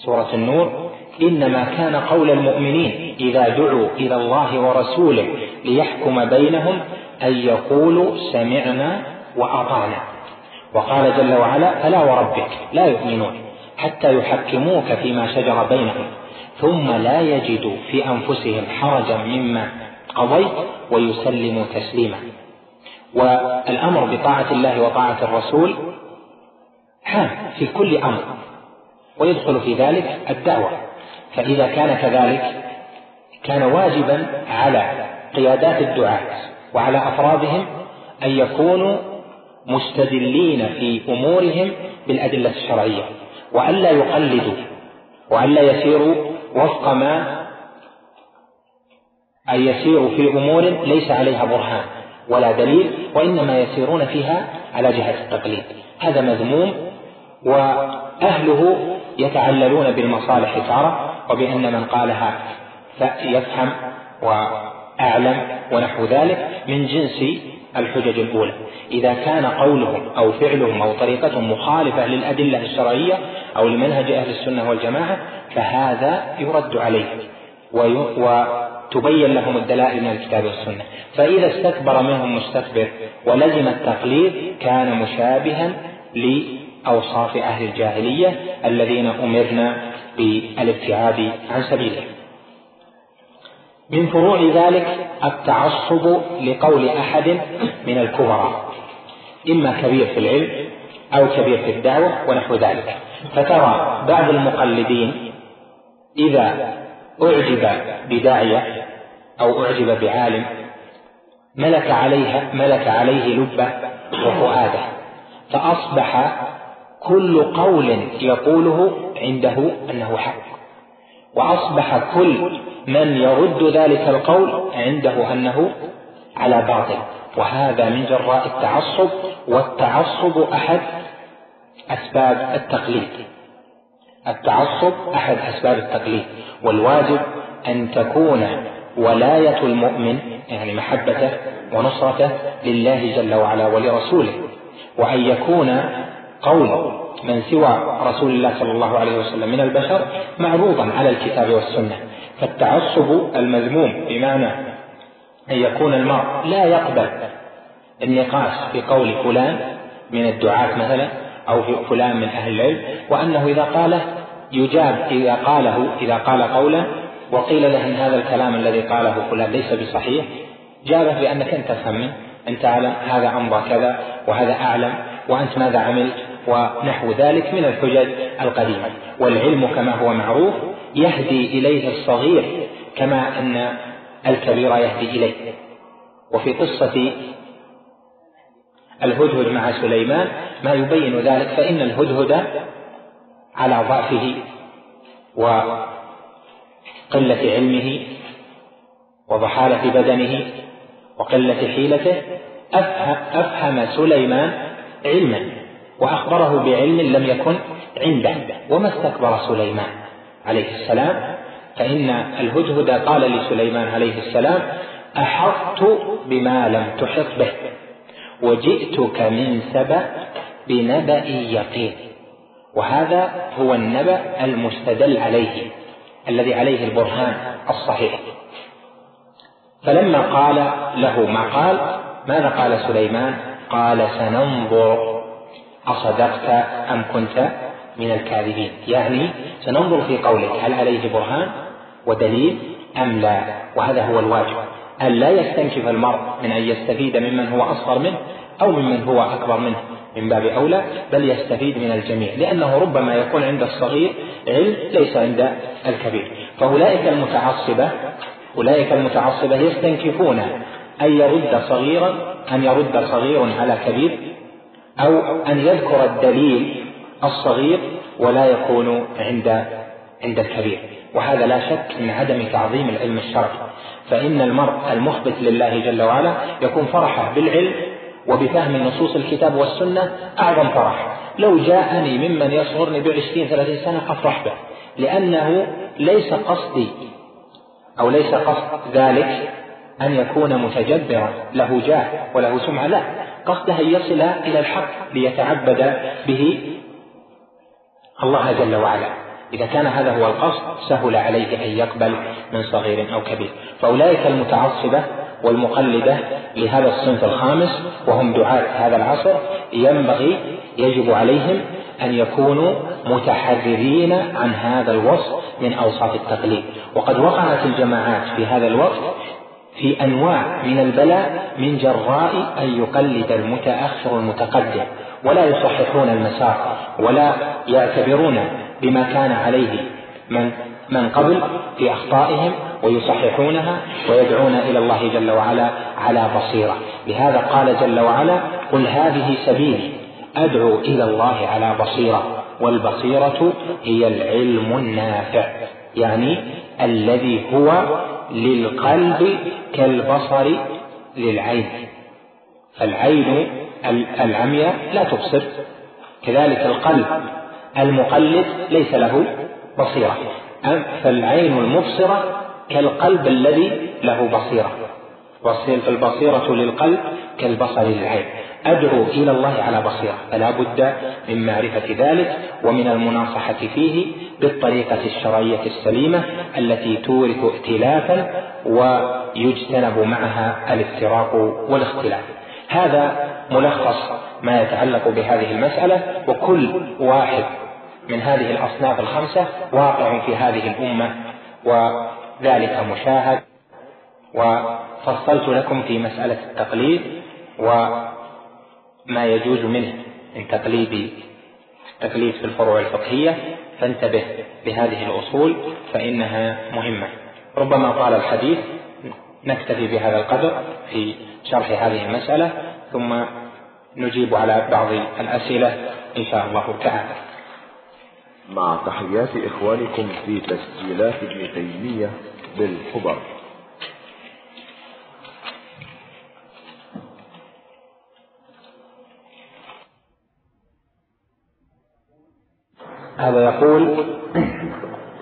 C: سورة النور إنما كان قول المؤمنين إذا دعوا إلى الله ورسوله ليحكم بينهم أن يقولوا سمعنا وأطعنا. وقال جل وعلا فلا وربك لا يؤمنون حتى يحكموك فيما شجر بينهم ثم لا يجدوا في أنفسهم حرجا مما قضيت ويسلموا تسليما. والأمر بطاعة الله وطاعة الرسول حام في كل أمر ويدخل في ذلك الدعوة. فإذا كان كذلك كان واجبا على قيادات الدعاة وعلى أفرادهم أن يكونوا مستدلين في أمورهم بالأدلة الشرعية وألا يقلدوا وألا يسيروا وفق ما أن يسيروا في أمور ليس عليها برهان ولا دليل وإنما يسيرون فيها على جهة التقليد. هذا مذموم وأهله يتعللون بالمصالح تارة وبأن من قالها يفهم وأعلم ونحو ذلك من جنس الحجج الأولى. إذا كان قولهم أو فعلهم أو طريقتهم مخالفة للأدلة الشرعية أو لمنهج أهل السنة والجماعة فهذا يرد عليه وتبين لهم الدلائل من الكتاب والسنة. فإذا استكبر منهم مستكبر ولزم التقليد كان مشابها لأوصاف أهل الجاهلية الذين أمرنا بالابتعاد عن سبيله من فروع ذلك التعصب لقول أحد من الكبراء إما كبير في العلم أو كبير في الدعوة ونحو ذلك. فترى بعض المقلدين إذا أعجب بداعية أو أعجب بعالم ملك عليها ملك عليه لبه وفؤاده. فأصبح كل قول يقوله عنده أنه حق. وأصبح كل من يرد ذلك القول عنده أنه على باطل. وهذا من جراء التعصب والتعصب أحد أسباب التقليد. التعصب أحد أسباب التقليد. والواجب أن تكون ولاية المؤمن يعني محبته ونصرته لله جل وعلا ولرسوله وأن يكون قول من سوى رسول الله صلى الله عليه وسلم من البشر معروضا على الكتاب والسنة. فالتعصب المذموم بمعنى أن يكون المرء لا يقبل النقاش في قول فلان من الدعاة مثلا أو في فلان من أهل العلم وأنه إذا قاله يجاب إذا قاله إذا قال قولا وقيل له إن هذا الكلام الذي قاله فلان ليس بصحيح جابه بأنك أنت تفهم منه أنت أعلم هذا أمضى كذا وهذا أعلم وأنت ماذا عملت؟ ونحو ذلك من الحجج القديمة. والعلم كما هو معروف يهدي إليه الصغير كما أن الكبير يهدي إليه. وفي قصة الهدهد مع سليمان ما يبين ذلك فإن الهدهد على ضعفه وقلة علمه وضحالة بدنه وقلة حيلته أفهم سليمان علما وأخبره بعلم لم يكن عنده وما استكبر سليمان عليه السلام. فإن الهدهد قال لسليمان عليه السلام أحطت بما لم تحط به وجئتك من سبأ بنبأ يقين وهذا هو النبأ المستدل عليه. الذي عليه البرهان الصحيح. فلما قال له ما قال ماذا قال سليمان؟ قال سننظر. أصدقت أم كنت من الكاذبين؟ يعني سننظر في قولك هل عليه برهان ودليل أم لا؟ وهذا هو الواجب. أن لا يستنكف المرء من أن يستفيد ممن هو أصغر منه أو ممن هو أكبر منه. من باب أولى بل يستفيد من الجميع لأنه ربما يكون عند الصغير علم ليس عند الكبير. فأولئك المتعصبة أولئك المتعصبة يستنكفون أن يرد صغيرا أن يرد صغير على كبير أو أن يذكر الدليل الصغير ولا يكون عند عند الكبير. وهذا لا شك من عدم تعظيم العلم الشرعي. فإن المرء المخبت لله جل وعلا يكون فرحه بالعلم وبفهم نصوص الكتاب والسنة أعظم فرح لو جاءني ممن يصغرني بعشرين ثلاثين سنة أفرح به. لأنه ليس قصدي أو ليس قصد ذلك أن يكون متجبرا. له جاه وله سمعة. لا قصده أن يصل إلى الحق ليتعبد به الله جل وعلا. إذا كان هذا هو القصد سهل عليه أن يقبل من صغير أو كبير. فأولئك المتعصبة والمقلدة لهذا الصنف الخامس وهم دعاة هذا العصر ينبغي يجب عليهم أن يكونوا متحررين عن هذا الوصف من أوصاف التقليد. وقد وقعت الجماعات في هذا الوقت في أنواع من البلاء من جراء أن يقلد المتأخر المتقدم. ولا يصححون المسار ولا يعتبرون بما كان عليه من من قبل في أخطائهم ويصححونها ويدعون إلى الله جل وعلا على بصيرة. لهذا قال جل وعلا قل هذه سبيلي أدعو إلى الله على بصيرة والبصيرة هي العلم النافع يعني الذي هو للقلب كالبصر للعين. فالعين العمياء لا تبصر كذلك القلب المقلد ليس له بصيرة. فالعين المبصرة كالقلب الذي له بصيرة. فالبصيرة للقلب كالبصر للعين. أدعو إلى الله على بصيرة. فلا بد من معرفة ذلك ومن المناصحة فيه بالطريقة الشرعية السليمة التي تورث ائتلافا ويجتنب معها الافتراق والاختلاف. هذا ملخص ما يتعلق بهذه المسألة وكل واحد من هذه الأصناف الخمسة واقع في هذه الأمة وذلك مشاهد وفصلت لكم في مسألة التقليد و ما يجوز منه من تقليد تقليد في الفروع الفقهية فانتبه بهذه الأصول فإنها مهمة. ربما طال الحديث نكتفي بهذا القدر في شرح هذه المسألة ثم نجيب على بعض الأسئلة إن شاء الله تعالى.
D: مع تحيات إخوانكم في تسجيلات ابن تيمية بالخبر
C: هذا يقول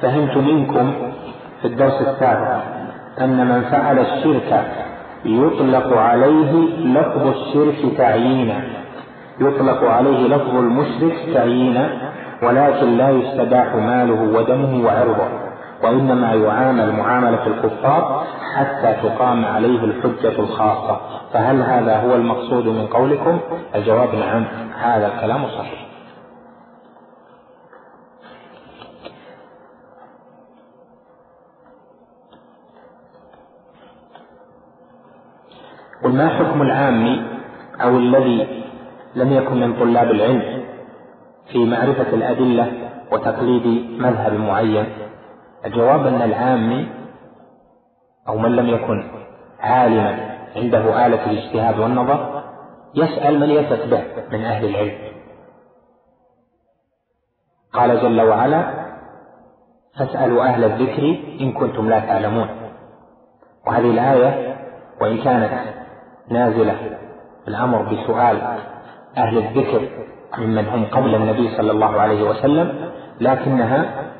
C: فهمت منكم في الدرس السابق أن من فعل الشرك يطلق عليه لفظ الشرك تعيينا يطلق عليه لفظ المشرك تعيينا ولكن لا يستباح ماله ودمه وعرضه وإنما يعامل معاملة الكفار حتى تقام عليه الحجة الخاصة. فهل هذا هو المقصود من قولكم؟ الجواب نعم هذا الكلام صحيح. قل ما حكم العام أو الذي لم يكن من طلاب العلم؟ في معرفة الأدلة وتقليد مذهب معين. الجواب أن العام أو من لم يكن عالما عنده آلة الاجتهاد والنظر يسأل من يثق به من أهل العلم. قال جل وعلا فاسألوا أهل الذكر إن كنتم لا تعلمون وهذه الآية وإن كانت نازلة الأمر بسؤال أهل الذكر ممن هم قبل النبي صلى الله عليه وسلم لكنها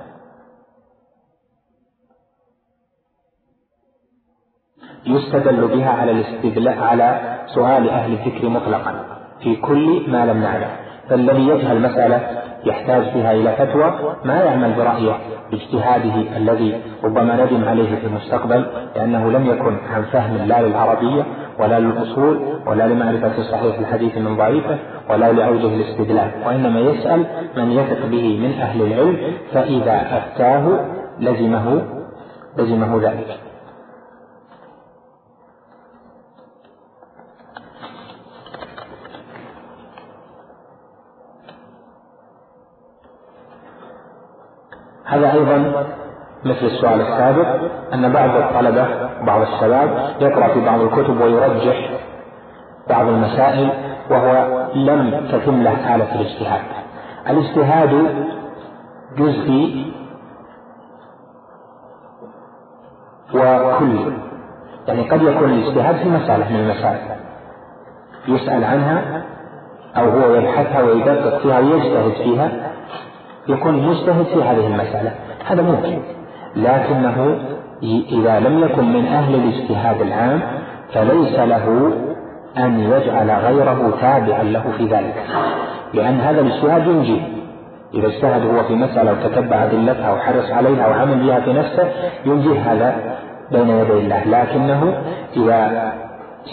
C: يستدل بها على الاستدلاء على سؤال أهل الذكر مطلقا في كل ما لم نعلم فالذي يجهل مسألة يحتاج فيها إلى فتوى ما يعمل برأيه باجتهاده الذي ربما ندم عليه في المستقبل لأنه لم يكن عن فهم لا للعربية ولا للأصول ولا لمعرفة صحيح الحديث من ضعيفه ولا لأوجه الاستدلال وإنما يسأل من يثق به من أهل العلم فإذا أفتاه لزمه لزمه ذلك. هذا أيضا مثل السؤال السابق أن بعض الطلبة بعض الشباب يقرأ في بعض الكتب ويرجح بعض المسائل وهو لم تتم له آلة الاجتهاد. الاجتهاد جزئي وكلي يعني قد يكون الاجتهاد في مسألة من المسائل. يسأل عنها أو هو يبحثها ويدقق فيها ويجتهد فيها يكون مجتهد في هذه المسألة. هذا ممكن. لكنه إذا لم يكن من أهل الاجتهاد العام فليس له أن يجعل غيره تابعا له في ذلك. لأن هذا الاجتهاد ينجي. إذا اجتهد هو في مسألة وتتبع أدلتها وحرص عليها وعمل بها في نفسه ينجيه هذا بين يدي الله. لكنه إذا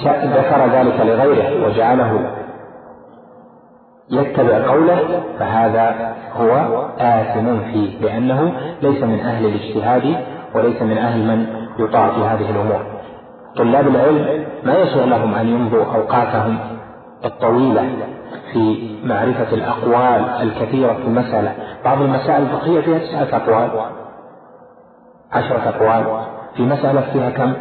C: ذكر ذلك لغيره وجعله يتبع قوله فهذا هو آثم فيه لأنه ليس من أهل الاجتهاد وليس من أهل من يطاع في هذه الأمور. طلاب العلم ما يسع لهم أن يمضوا أوقاتهم الطويلة في معرفة الأقوال الكثيرة في المسألة. بعض المسائل الفقهية فيها تسعة أقوال عشرة أقوال. في مسألة فيها كم؟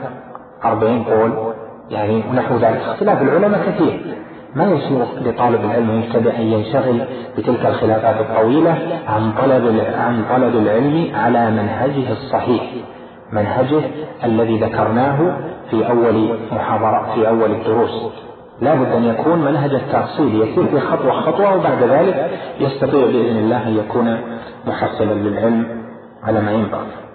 C: أربعين قول. يعني ونحو ذلك. اختلاف العلماء كثير. ما يسوغ لطالب العلم المبتدئ أن ينشغل بتلك الخلافات الطويلة عن طلب عن طلب العلم على منهجه الصحيح منهجه الذي ذكرناه في أول محاضرة في أول الدروس. لا بد أن يكون منهج التأصيل يسير في خطوة خطوة وبعد ذلك يستطيع بإذن الله أن يكون محصلا للعلم على ما ينبغي.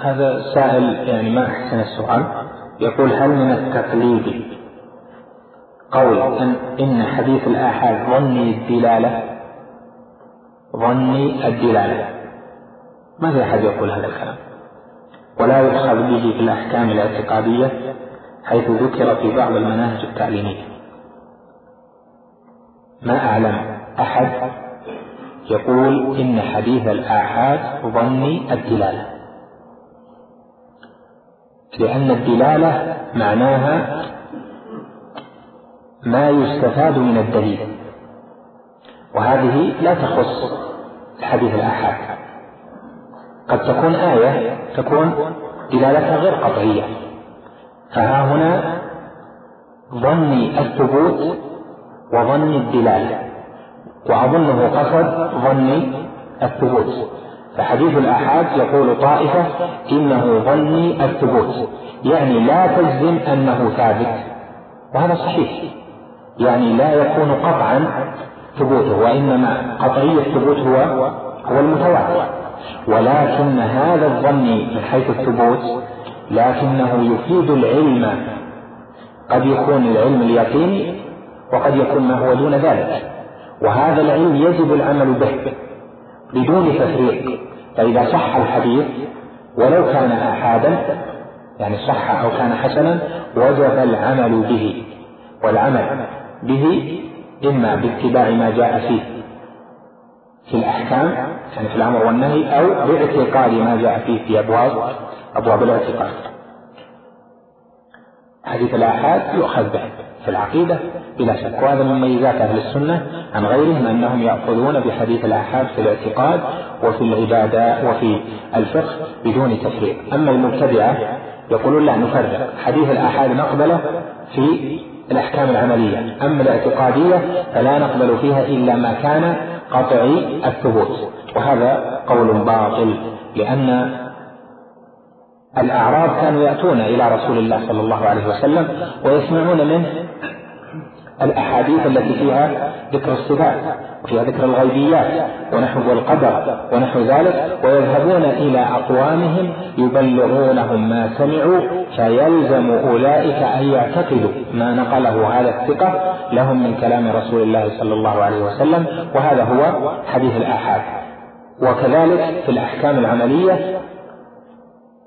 C: هذا السائل يعني ما أحسن السؤال. يقول هل من التقليد قول إن, إن حديث الآحاد ظني الدلالة؟ ظني الدلالة. ما في أحد يقول هذا الكلام؟ ولا يؤخذ به في الأحكام الاعتقادية حيث ذكر في بعض المناهج التعليمية. ما أعلم. أحد يقول إن حديث الآحاد ظني الدلالة. لأن الدلالة معناها ما يستفاد من الدليل. وهذه لا تخص حديث الآحاد. قد تكون آية تكون دلالتها غير قطعية. فها هنا ظني الثبوت وظني الدلالة. وأظنه قصد ظني الثبوت. فحديث الآحاد يقول طائفة إنه ظني الثبوت. يعني لا تجزم أنه ثابت. وهذا صحيح. يعني لا يكون قطعا ثبوته وإنما قطعي الثبوت هو هو المتواتر. ولكن هذا الظن من حيث الثبوت لكنه يفيد العلم. قد يكون العلم اليقيني وقد يكون ما هو دون ذلك. وهذا العلم يجب العمل به. بدون تفريق. فإذا صح الحديث ولو كان آحادا يعني صح أو كان حسنا وجب العمل به. والعمل به إما باتباع ما جاء فيه في الأحكام يعني في الأمر والنهي أو باعتقاد ما جاء فيه في أبواب أبواب الاعتقاد. حديث الآحاد يؤخذ به في العقيدة. بلا شك. وهذا من مميزات أهل السنة عن غيرهم أنهم يأخذون بحديث الآحاد في الاعتقاد وفي العبادة وفي الفقه بدون تفريق. أما المبتدعة يقولون لا نفرق. حديث الآحاد نقبله في الأحكام العملية. أما الاعتقادية فلا نقبل فيها إلا ما كان قطعي الثبوت. وهذا قول باطل لأن الأعراب كانوا يأتون إلى رسول الله صلى الله عليه وسلم ويسمعون منه الأحاديث التي فيها ذكر الصفات وفيها ذكر الغيبيات ونحو القدر ونحو ذلك ويذهبون إلى أقوامهم يبلغونهم ما سمعوا فيلزم أولئك أن يعتقدوا ما نقله هذا الثقة لهم من كلام رسول الله صلى الله عليه وسلم وهذا هو حديث الآحاد. وكذلك في الأحكام العملية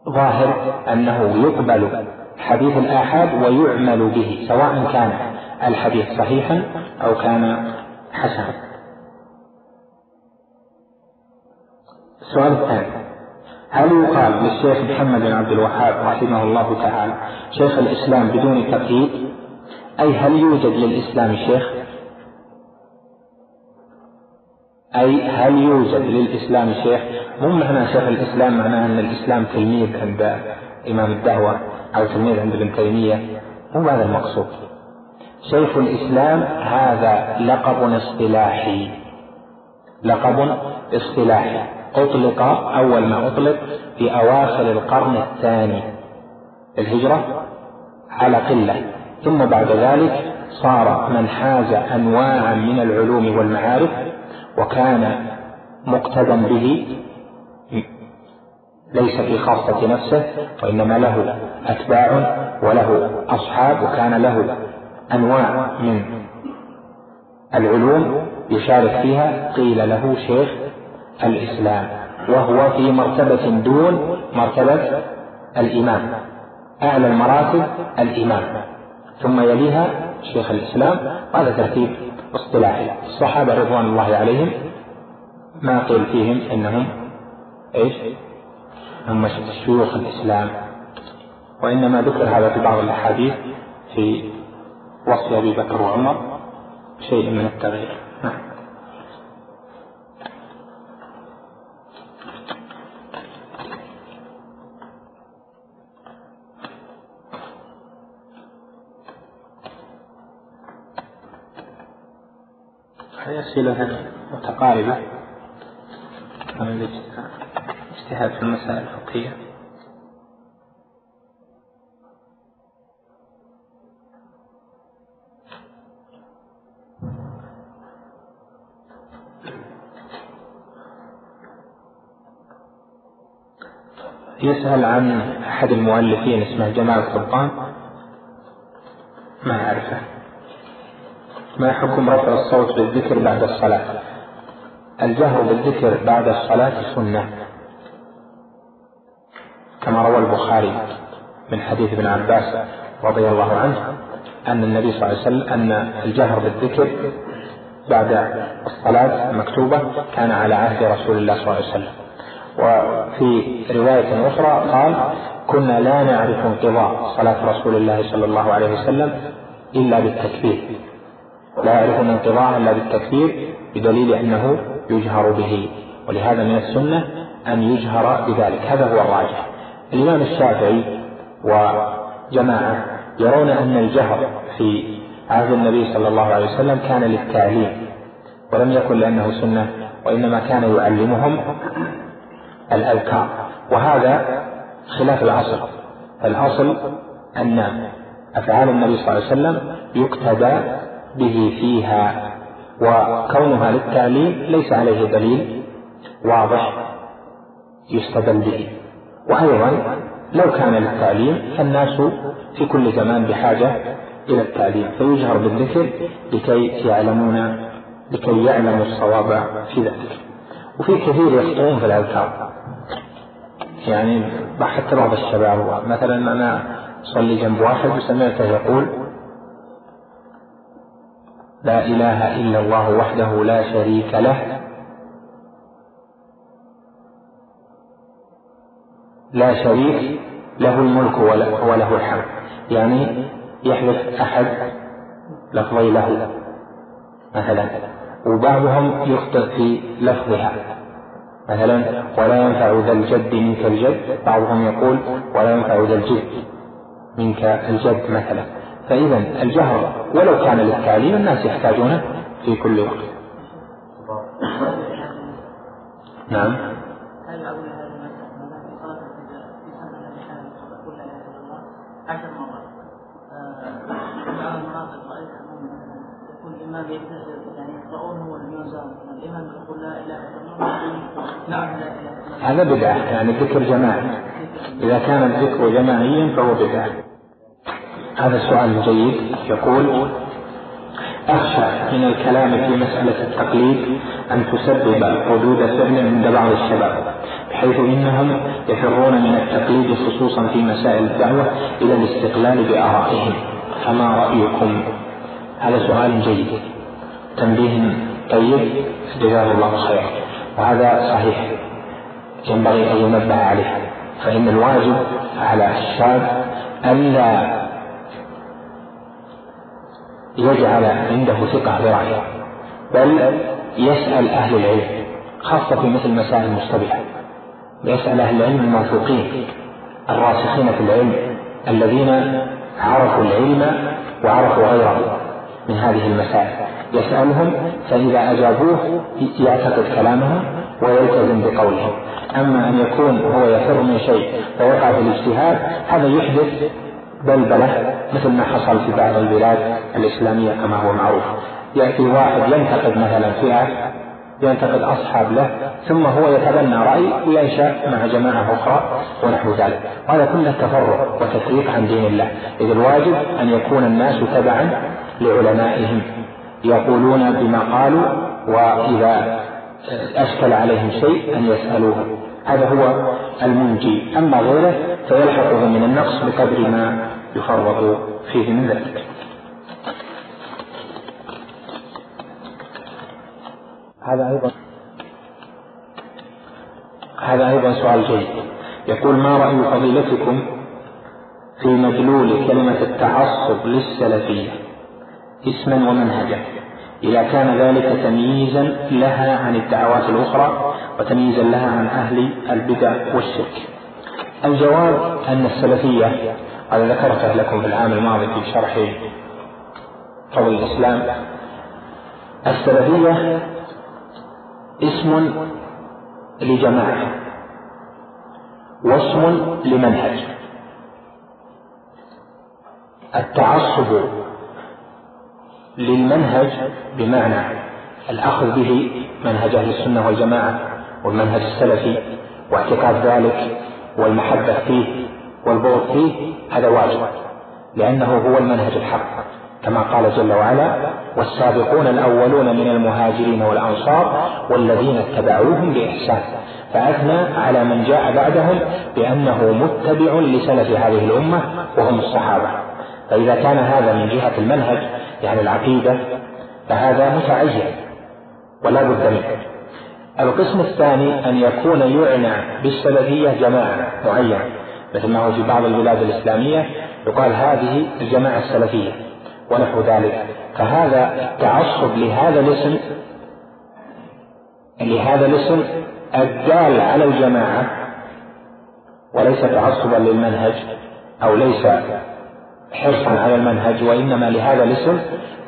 C: ظاهر أنه يقبل حديث الآحاد ويعمل به سواء كان الحديث صحيحا أو كان حسنا. السؤال الثاني. هل يقال للشيخ محمد بن عبد الوهاب رحمه الله تعالى شيخ الإسلام بدون تقييد؟ أي هل يوجد للإسلام شيخ؟ أي هل يوجد للإسلام شيخ؟ مو معنى شيخ الإسلام معناه أن الإسلام تلميذ عند إمام الدعوة أو تلميذ عند ابن تيمية. مو هذا المقصود. شيخ الإسلام هذا لقب اصطلاحي. لقب اصطلاحي. أطلق أول ما أطلق في أواخر القرن الثاني الهجرة على قلة. ثم بعد ذلك صار من حاز أنواعا من العلوم والمعارف وكان مقتدى به. ليس في خاصة نفسه وإنما له أتباع وله أصحاب وكان له أنواع من العلوم يشارك فيها قيل له شيخ الإسلام وهو في مرتبة دون مرتبة الإمام أعلى المراتب الإمام. ثم يليها شيخ الإسلام هذا ترتيب اصطلاحي. الصحابة رضوان الله عليهم ما قيل فيهم إنهم إيش؟ هم شيوخ الإسلام. وإنما ذكر هذا في بعض الأحاديث في وصف أبي بكر وعمر شيء من التغيير. نعم. هذه أسئلة متقاربة. عن الاجتهاد في المسائل الفقهية. يسأل عن أحد المؤلفين اسمه جمال القبطان ما أعرفه. ما حكم رفع الصوت بالذكر بعد الصلاة؟ الجهر بالذكر بعد الصلاة سنة. كما روى البخاري من حديث ابن عباس رضي الله عنه أن النبي صلى الله عليه وسلم أن الجهر بالذكر بعد الصلاة المكتوبة كان على عهد رسول الله صلى الله عليه وسلم. وفي رواية أخرى قال كنا لا نعرف انقضاء صلاة رسول الله صلى الله عليه وسلم إلا بالتكبير. لا يعرفون انقضاء إلا بالتكبير بدليل أنه يجهر به ولهذا من السنة أن يجهر بذلك. هذا هو الراجح. الإمام الشافعي وجماعة يرون أن الجهر في عهد النبي صلى الله عليه وسلم كان للتعليم ولم يكن لأنه سنة وإنما كان يعلمهم الأذكار. وهذا خلاف الأصل. الأصل أن أفعال النبي صلى الله عليه وسلم يقتدى به فيها وكونها للتعليم ليس عليه دليل واضح يستدل به. وأيضا لو كان للتعليم فالناس في كل زمان بحاجة إلى التعليم. فيجهر بالذكر لكي يعلمون لكي يعلموا الصواب في ذلك. وفي كثير يخطئون في الأذكار. يعني حتى بعض الشباب مثلا أنا أصلي جنب واحد وسمعته يقول لا إله إلا الله وحده لا شريك له. لا شريك له الملك وله الحمد. يعني يحلف أحد لفظي له مثلا. وبعضهم يخطئ في لفظها. مثلا ولا ينفع ذا الجد منك الجد. بعضهم يقول ولا ينفع ذا الجد منك الجد. مثلا. فإذا الجهر ولو كان للتعليم الناس يحتاجونه في كل وقت. نعم عشر مرات بعض المناطق رأيت يكون الإمام يعني يقرؤون هو الإمام يقول لا إله إلا الله نعم لا إله هذا بدعة يعني ذكر جماعي إذا كان الذكر جماعيا فهو بدعة. هذا السؤال جيد يقول أخشى من الكلام في مسألة التقليد أن تسبب حدود فعل عند بعض الشباب بحيث إنهم يفرون من التقليد خصوصا في مسائل الدعوة إلى الاستقلال بآرائهم. فما رأيكم؟ هذا سؤال جيد. تنبيه طيب جزاه الله خيرا. وهذا صحيح. ينبغي أن ينبه عليه. فإن الواجب على الشاب ألا يجعل عنده ثقة برأيه بل يسأل أهل العلم خاصة في مثل مسائل مشتبهة. يسأل أهل العلم الموثوقين الراسخين في العلم الذين عرفوا العلم وعرفوا غيره من هذه المسائل. يسألهم فإذا أجابوه يعتقد كلامهم ويلتزم بقولهم أما أن يكون هو يفر من شيء فيقع في الاجتهاد هذا يحدث بلبلة مثل ما حصل في بعض البلاد الإسلامية كما هو معروف. يأتي واحد ينتقد مثلا فئة ينتقد أصحاب له ثم هو يتبنى رأي وينشأ مع جماعة أخرى ونحو ذلك. وهذا كله تفرق وتفريق عن دين الله. إذ الواجب أن يكون الناس تبعا لعلمائهم. يقولون بما قالوا وإذا أشكل عليهم شيء أن يسألوه. هذا هو المنجي. أما غيره فيلحقه من النقص بقدر ما يفرط فيه من ذلك. هذا أيضا هذا أيضا سؤال جيد. يقول ما رأي فضيلتكم في مدلول كلمة التعصب للسلفية؟ اسما ومنهجا. إذا كان ذلك تمييزا لها عن الدعوات الأخرى وتمييزا لها عن أهل البدع والشرك. الجواب أن السلفية هذا ذكرته لكم في العام الماضي في شرح فضل الإسلام السلفية اسم لجماعة واسم لمنهج. التعصب للمنهج بمعنى الأخذ به منهج أهل السنة والجماعة والمنهج السلفي واعتقاد ذلك والمحبة فيه والبغض فيه هذا واجب لأنه هو المنهج الحق كما قال جل وعلا والسابقون الأولون من المهاجرين والأنصار والذين اتبعوهم بإحسان فأثنى على من جاء بعدهم بأنه متبع لسلف هذه الأمة وهم الصحابة. فإذا كان هذا من جهة المنهج يعني العقيدة فهذا متعين ولا بد منه. القسم الثاني أن يكون يعنى بالسلفية جماعة معينة مثل ما هو في بعض البلاد الإسلامية يقال هذه الجماعة السلفية ونحو ذلك. فهذا التعصب لهذا الاسم لهذا الاسم الدال على الجماعة وليس تعصبا للمنهج أو ليس حرصا على المنهج وإنما لهذا الاسم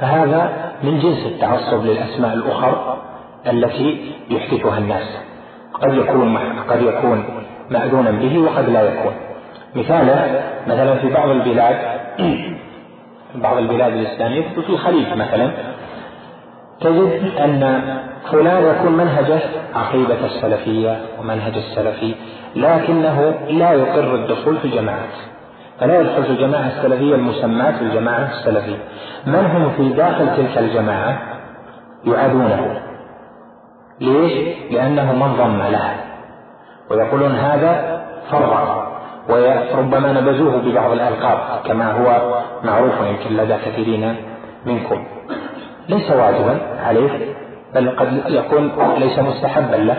C: فهذا من جنس التعصب للأسماء الأخر التي يحدثها الناس. قد يكون قد يكون مأذونا به وقد لا يكون. مثالا مثلا في بعض البلاد بعض البلاد الإسلامية في الخليج مثلا تجد أن فلان يكون منهجه عقيدة السلفية ومنهج السلفي لكنه لا يقر الدخول في الجماعات. فلا يدخل في الجماعة السلفية المسماة بالجماعة السلفية. من هم في داخل تلك الجماعة؟ يعادونه. ليش؟ لأنه منظم لها. ويقولون هذا فرع وربما نبذوه ببعض الألقاب كما هو معروف يمكن لدى كثيرين منكم. ليس واجبا عليه بل قد يكون ليس مستحبا له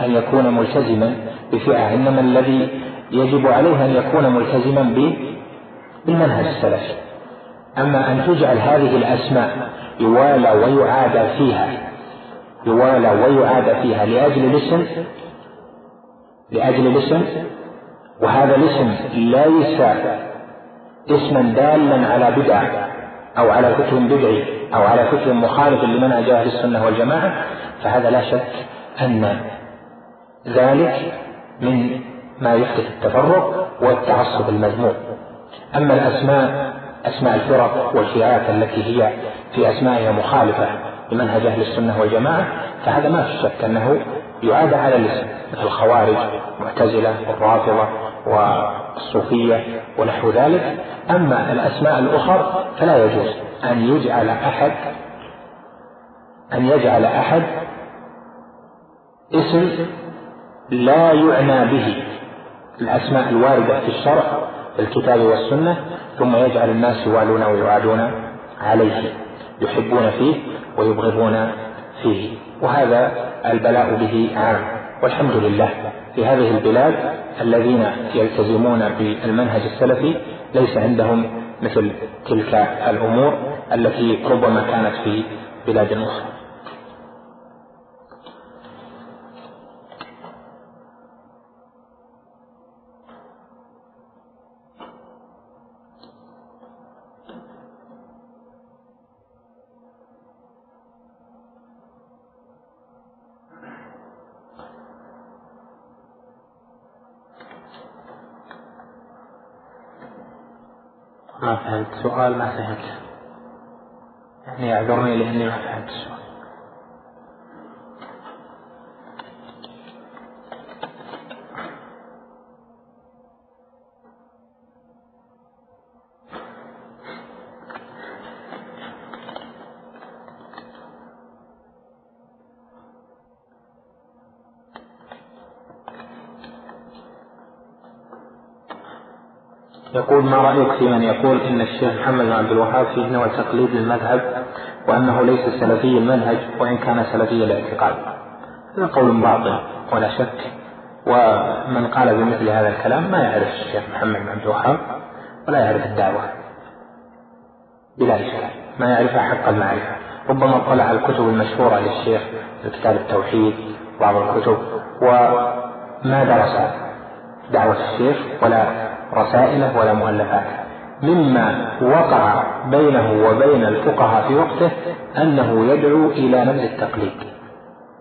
C: أن يكون ملتزما بفئة إنما الذي يجب عليه أن يكون ملتزما بالمنهج السلفي. أما أن تجعل هذه الأسماء يوالى ويعادى فيها يوالى ويعادى فيها لأجل الاسم لأجل الاسم وهذا الاسم ليس اسما دالا على بدع أو على فكر بدعي أو على فكر مخالف لمنهج أهل السنة والجماعة فهذا لا شك أن ذلك من ما يحدث التفرق والتعصب المذموم. أما الأسماء أسماء الفرق والفئات التي هي في أسمائها مخالفة لمنهج أهل السنة والجماعة فهذا ما في شك أنه يعاد على الاسم مثل الخوارج المعتزلة والرافضة والصوفية ونحو ذلك. أما الأسماء الأخر فلا يجوز أن يجعل أحد أن يجعل أحد اسم لا يعنى به. الأسماء الواردة في الشرع الكتاب والسنة ثم يجعل الناس يوالون ويعادون عليه يحبون فيه ويبغضون فيه. وهذا البلاء به عام. والحمد لله في هذه البلاد الذين يلتزمون بالمنهج السلفي ليس عندهم مثل تلك الأمور التي ربما كانت في بلاد أخرى. ما فهمت سؤال ما فهمت يعني أعذرني لأني ما فهمت السؤال. يقول ما رأيك في من يقول إن الشيخ محمد بن عبد الوهاب فيه نوع تقليد للمذهب وأنه ليس سلفي المنهج وإن كان سلفي الاعتقاد؟ هذا قول باطل ولا شك ومن قال بمثل هذا الكلام ما يعرف الشيخ محمد بن عبد الوهاب ولا يعرف الدعوة بلا إشكال ما يعرفها حق المعرفة. ربما اطلع على الكتب المشهورة للشيخ كتاب التوحيد بعض الكتب وما درس دعوة الشيخ ولا رسائله ولا مؤلفاته. مما وقع بينه وبين الفقهاء في وقته أنه يدعو إلى نبذ التقليد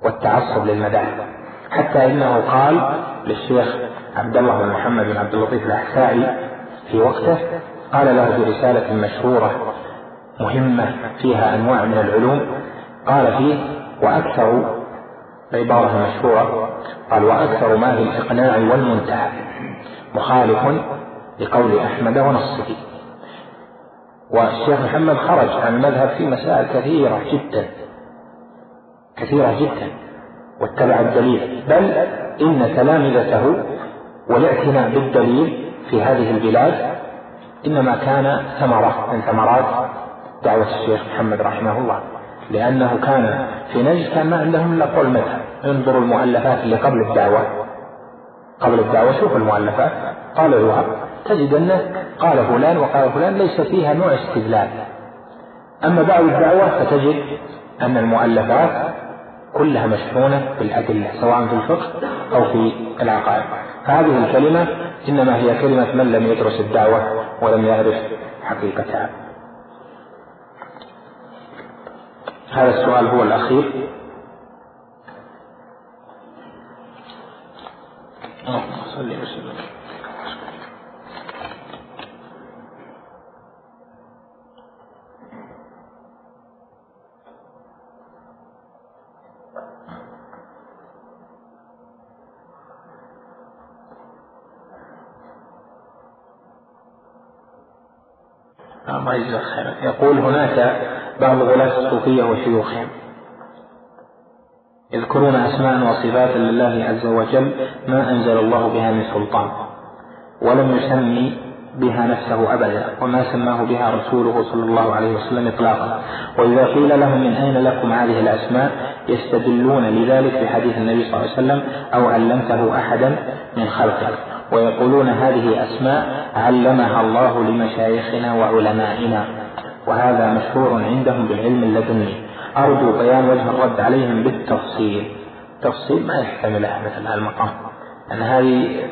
C: والتعصب للمذاهب. حتى إنه قال للشيخ عبد الله بن محمد بن عبد اللطيف الاحسائي في وقته قال له في رسالة مشهورة مهمة فيها أنواع من العلوم قال فيه وأكثر عبارة مشهورة قال وأكثر ما في الإقناع والمنتهى مخالف لقول أحمد ونصه. والشيخ محمد خرج عن المذهب في مسائل كثيرة جدا كثيرة جدا واتبع الدليل. بل إن تلامذته والاعتناء بالدليل في هذه البلاد إنما كان ثمرة من ثمرات دعوة الشيخ محمد رحمه الله. لأنه كان في نجد كان ما عندهم إلا قول مذهب. انظروا المؤلفات اللي قبل الدعوة. قبل الدعوة شوف المؤلفات. قال الوهاب تجد أنه قال فلان وقال فلان ليس فيها نوع استدلال. أما بعد الدعوة فتجد أن المؤلفات كلها مشحونة بالأدلة سواء في الفقه أو في العقائد. فهذه الكلمة إنما هي كلمة من لم يدرس الدعوة ولم يعرف حقيقتها. هذا السؤال هو الأخير. صلي وسلم. الله يجزاك خيرا يقول هناك بعض غلاة الصوفية وشيوخهم. يذكرون أسماء وصفات لله عز وجل ما أنزل الله بها من سلطان ولم يسمي بها نفسه أبدا وما سماه بها رسوله صلى الله عليه وسلم إطلاقا. وإذا قيل لهم من أين لكم هذه الأسماء يستدلون لذلك بحديث النبي صلى الله عليه وسلم أو علمته أحدا من خلقه. ويقولون هذه أسماء علمها الله لمشايخنا وعلمائنا. وهذا مشهور عندهم بالعلم اللدني. أرجو بيان وجه الرد عليهم بالتفصيل. تفصيل ما يحتمله مثل هذا المقام. أن هذه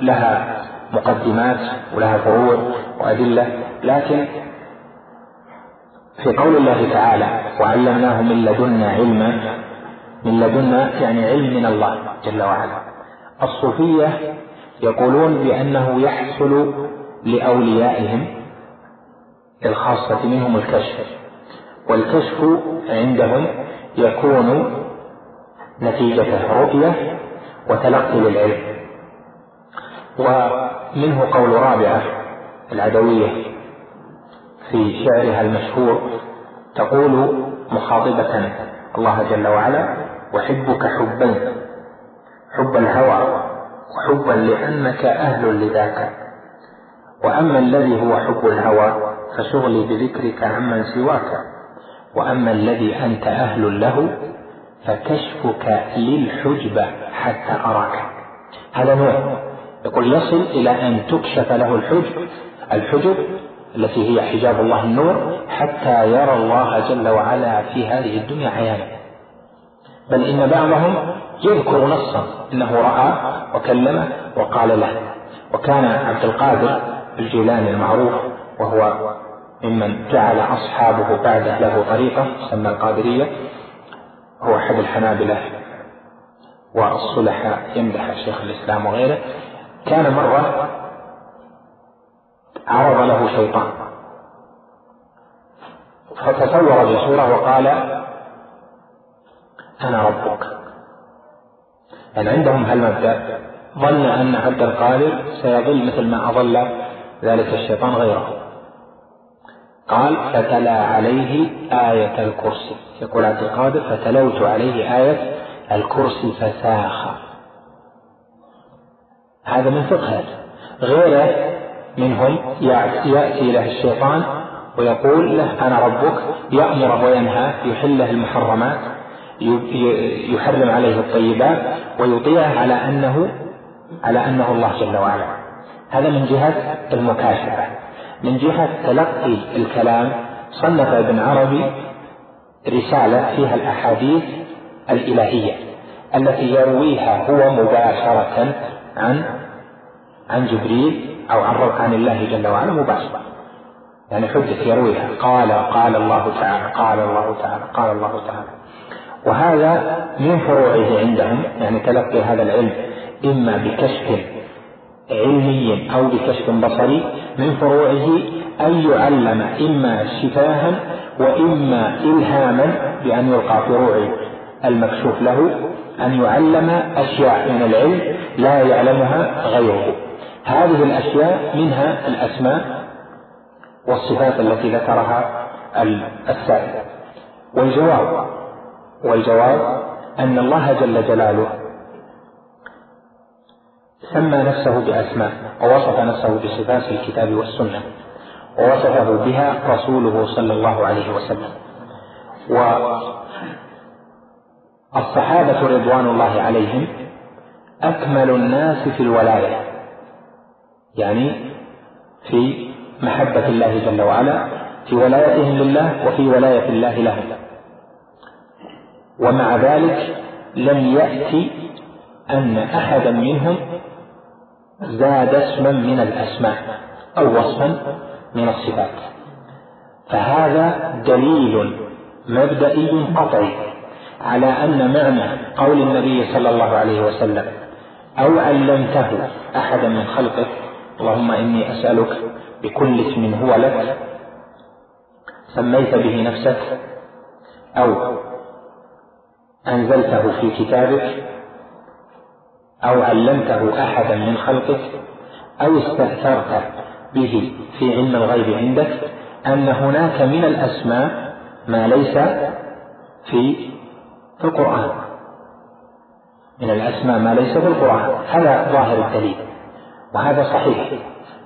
C: لها مقدمات ولها فروع وأدلة. لكن في قول الله تعالى وعلمناه من لدنا علما. من لدنا يعني علم من الله جل وعلا. الصوفية يقولون بأنه يحصل لأوليائهم الخاصة منهم الكشف. والكشف عندهم يكون نتيجة رؤية وتلقي للعلم. ومنه قول رابعة العدوية في شعرها المشهور تقول مخاطبة الله جل وعلا أحبك حبين حب الهوى. وحبا لأنك أهل لذاك. وأما الذي هو حب الهوى فشغلي بذكرك عمن سواك. وأما الذي أنت أهل له فكشفك للحجب حتى أراك. هذا نوع. يقول يصل إلى أن تكشف له الحجب الحجب التي هي حجاب الله النور حتى يرى الله جل وعلا في هذه الدنيا عيانا. بل إن بعضهم يذكر نصا إنه رأى وكلمه وقال له. وكان عبد القادر الجيلاني المعروف وهو ممن جعل أصحابه بعده له طريقة تسمى القادرية. هو أحد الحنابلة والصلحاء يمدح شيخ الإسلام وغيره. كان مرة عرض له شيطان فتصور بصورة وقال أنا ربك. يعني عندهم هالمبدأ. ظن أن عبد القادر سيظل مثل ما أظل ذلك الشيطان غيره. قال فتلا عليه آية الكرسي. يقول عبد القادر فتلوت عليه آية الكرسي فساخ. هذا من فقه. غيره منهم يأتي له الشيطان ويقول له أنا ربك. يأمره وينهى يحل له المحرمات. يحرم عليه الطيبات ويطيعه على أنه على أنه الله جل وعلا. هذا من جهة المكاشفة. من جهة تلقي الكلام صنف ابن عربي رسالة فيها الأحاديث الإلهية التي يرويها هو مباشرة عن عن جبريل أو عن عن الله جل وعلا مباشرة. يعني حجة يرويها. قال قال الله تعالى قال الله تعالى قال الله تعالى. وهذا من فروعه عندهم يعني تلقي هذا العلم إما بكشف علمي أو بكشف بصري من فروعه أن يعلم إما شفاها وإما إلهاما بأن يلقى في المكشوف له أن يعلم أشياء من العلم لا يعلمها غيره. هذه الأشياء منها الأسماء والصفات التي ذكرها السائل. والجواب والجواب أن الله جل جلاله سمى نفسه بأسماء ووصف نفسه بصفات الكتاب والسنة ووصفه بها رسوله صلى الله عليه وسلم. والصحابة رضوان الله عليهم أكمل الناس في الولاية يعني في محبة الله جل وعلا في ولايتهم لله وفي ولاية الله لهم. ومع ذلك لم يأتي أن أحدا منهم زاد اسما من الأسماء أو وصفا من الصفات. فهذا دليل مبدئي قطعي على أن معنى قول النبي صلى الله عليه وسلم أو علمته أحدا من خلقك اللهم إني أسألك بكل اسم هو لك سميت به نفسك أو أنزلته في كتابك أو علمته أحدا من خلقك أو استأثرت به في علم الغيب عندك أن هناك من الأسماء ما ليس في القرآن. من الأسماء ما ليس في القرآن. هذا ظاهر الدليل. وهذا صحيح.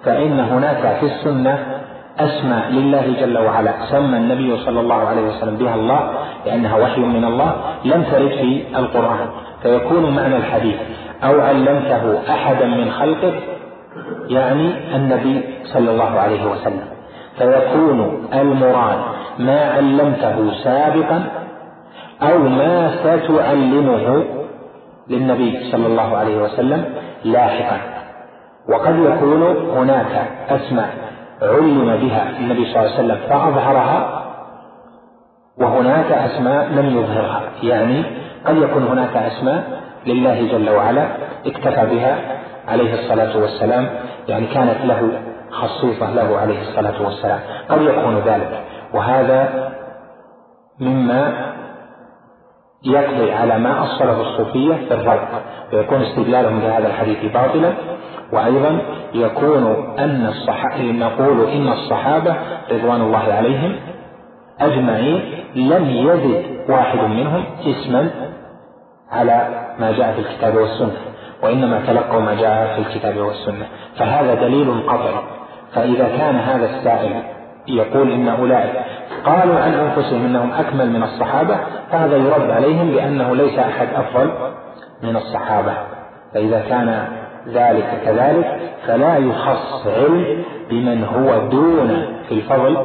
C: فإن هناك في السنة أسماء لله جل وعلا. سمى النبي صلى الله عليه وسلم بها الله. لأنها وحي من الله لم ترد في القرآن فيكون معنى الحديث. أو علمته أحدا من خلقك يعني النبي صلى الله عليه وسلم. فيكون المراد ما علمته سابقا أو ما ستعلمه للنبي صلى الله عليه وسلم لاحقا. وقد يكون هناك أسماء علم بها النبي صلى الله عليه وسلم فأظهرها وهناك أسماء لم يظهرها. يعني قد يكون هناك أسماء لله جل وعلا اكتفى بها عليه الصلاة والسلام يعني كانت له خصيصة له عليه الصلاة والسلام. قد يكون ذلك. وهذا مما يقضي على ما أصله الصوفية في الرد. ويكون استدلالهم بهذا الحديث باطلا. وأيضا يكون أن الصحابة نقول إن الصحابة رضوان الله عليهم أجمعين لم يزد واحد منهم اسما على ما جاء في الكتاب والسنة وإنما تلقوا ما جاء في الكتاب والسنة فهذا دليل قطعي فإذا كان هذا السائل يقول إن أولئك قالوا عن أنفسهم أنهم أكمل من الصحابة فهذا يرد عليهم بأنه ليس أحد أفضل من الصحابة. فإذا كان ذلك كذلك فلا يخص علم بمن هو دون في الفضل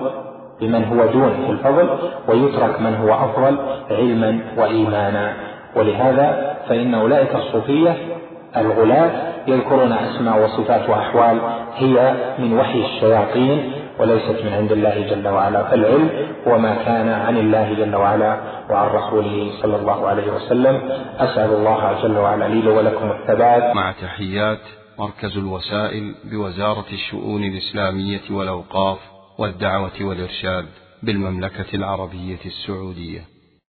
C: بمن هو دون في الفضل ويترك من هو أفضل علما وإيمانا. ولهذا فإن أولئك الصوفية الغلاة يذكرون أسماء وصفات وأحوال هي من وحي الشياطين وليست من عند الله جل وعلا فالعلم هو ما كان عن الله جل وعلا وعن رسوله صلى الله عليه وسلم. أسأل الله جل وعلا لي ولكم الثبات.
A: مع تحيات مركز الوسائل بوزارة الشؤون الإسلامية والأوقاف. والدعوة والإرشاد بالمملكة العربية السعودية.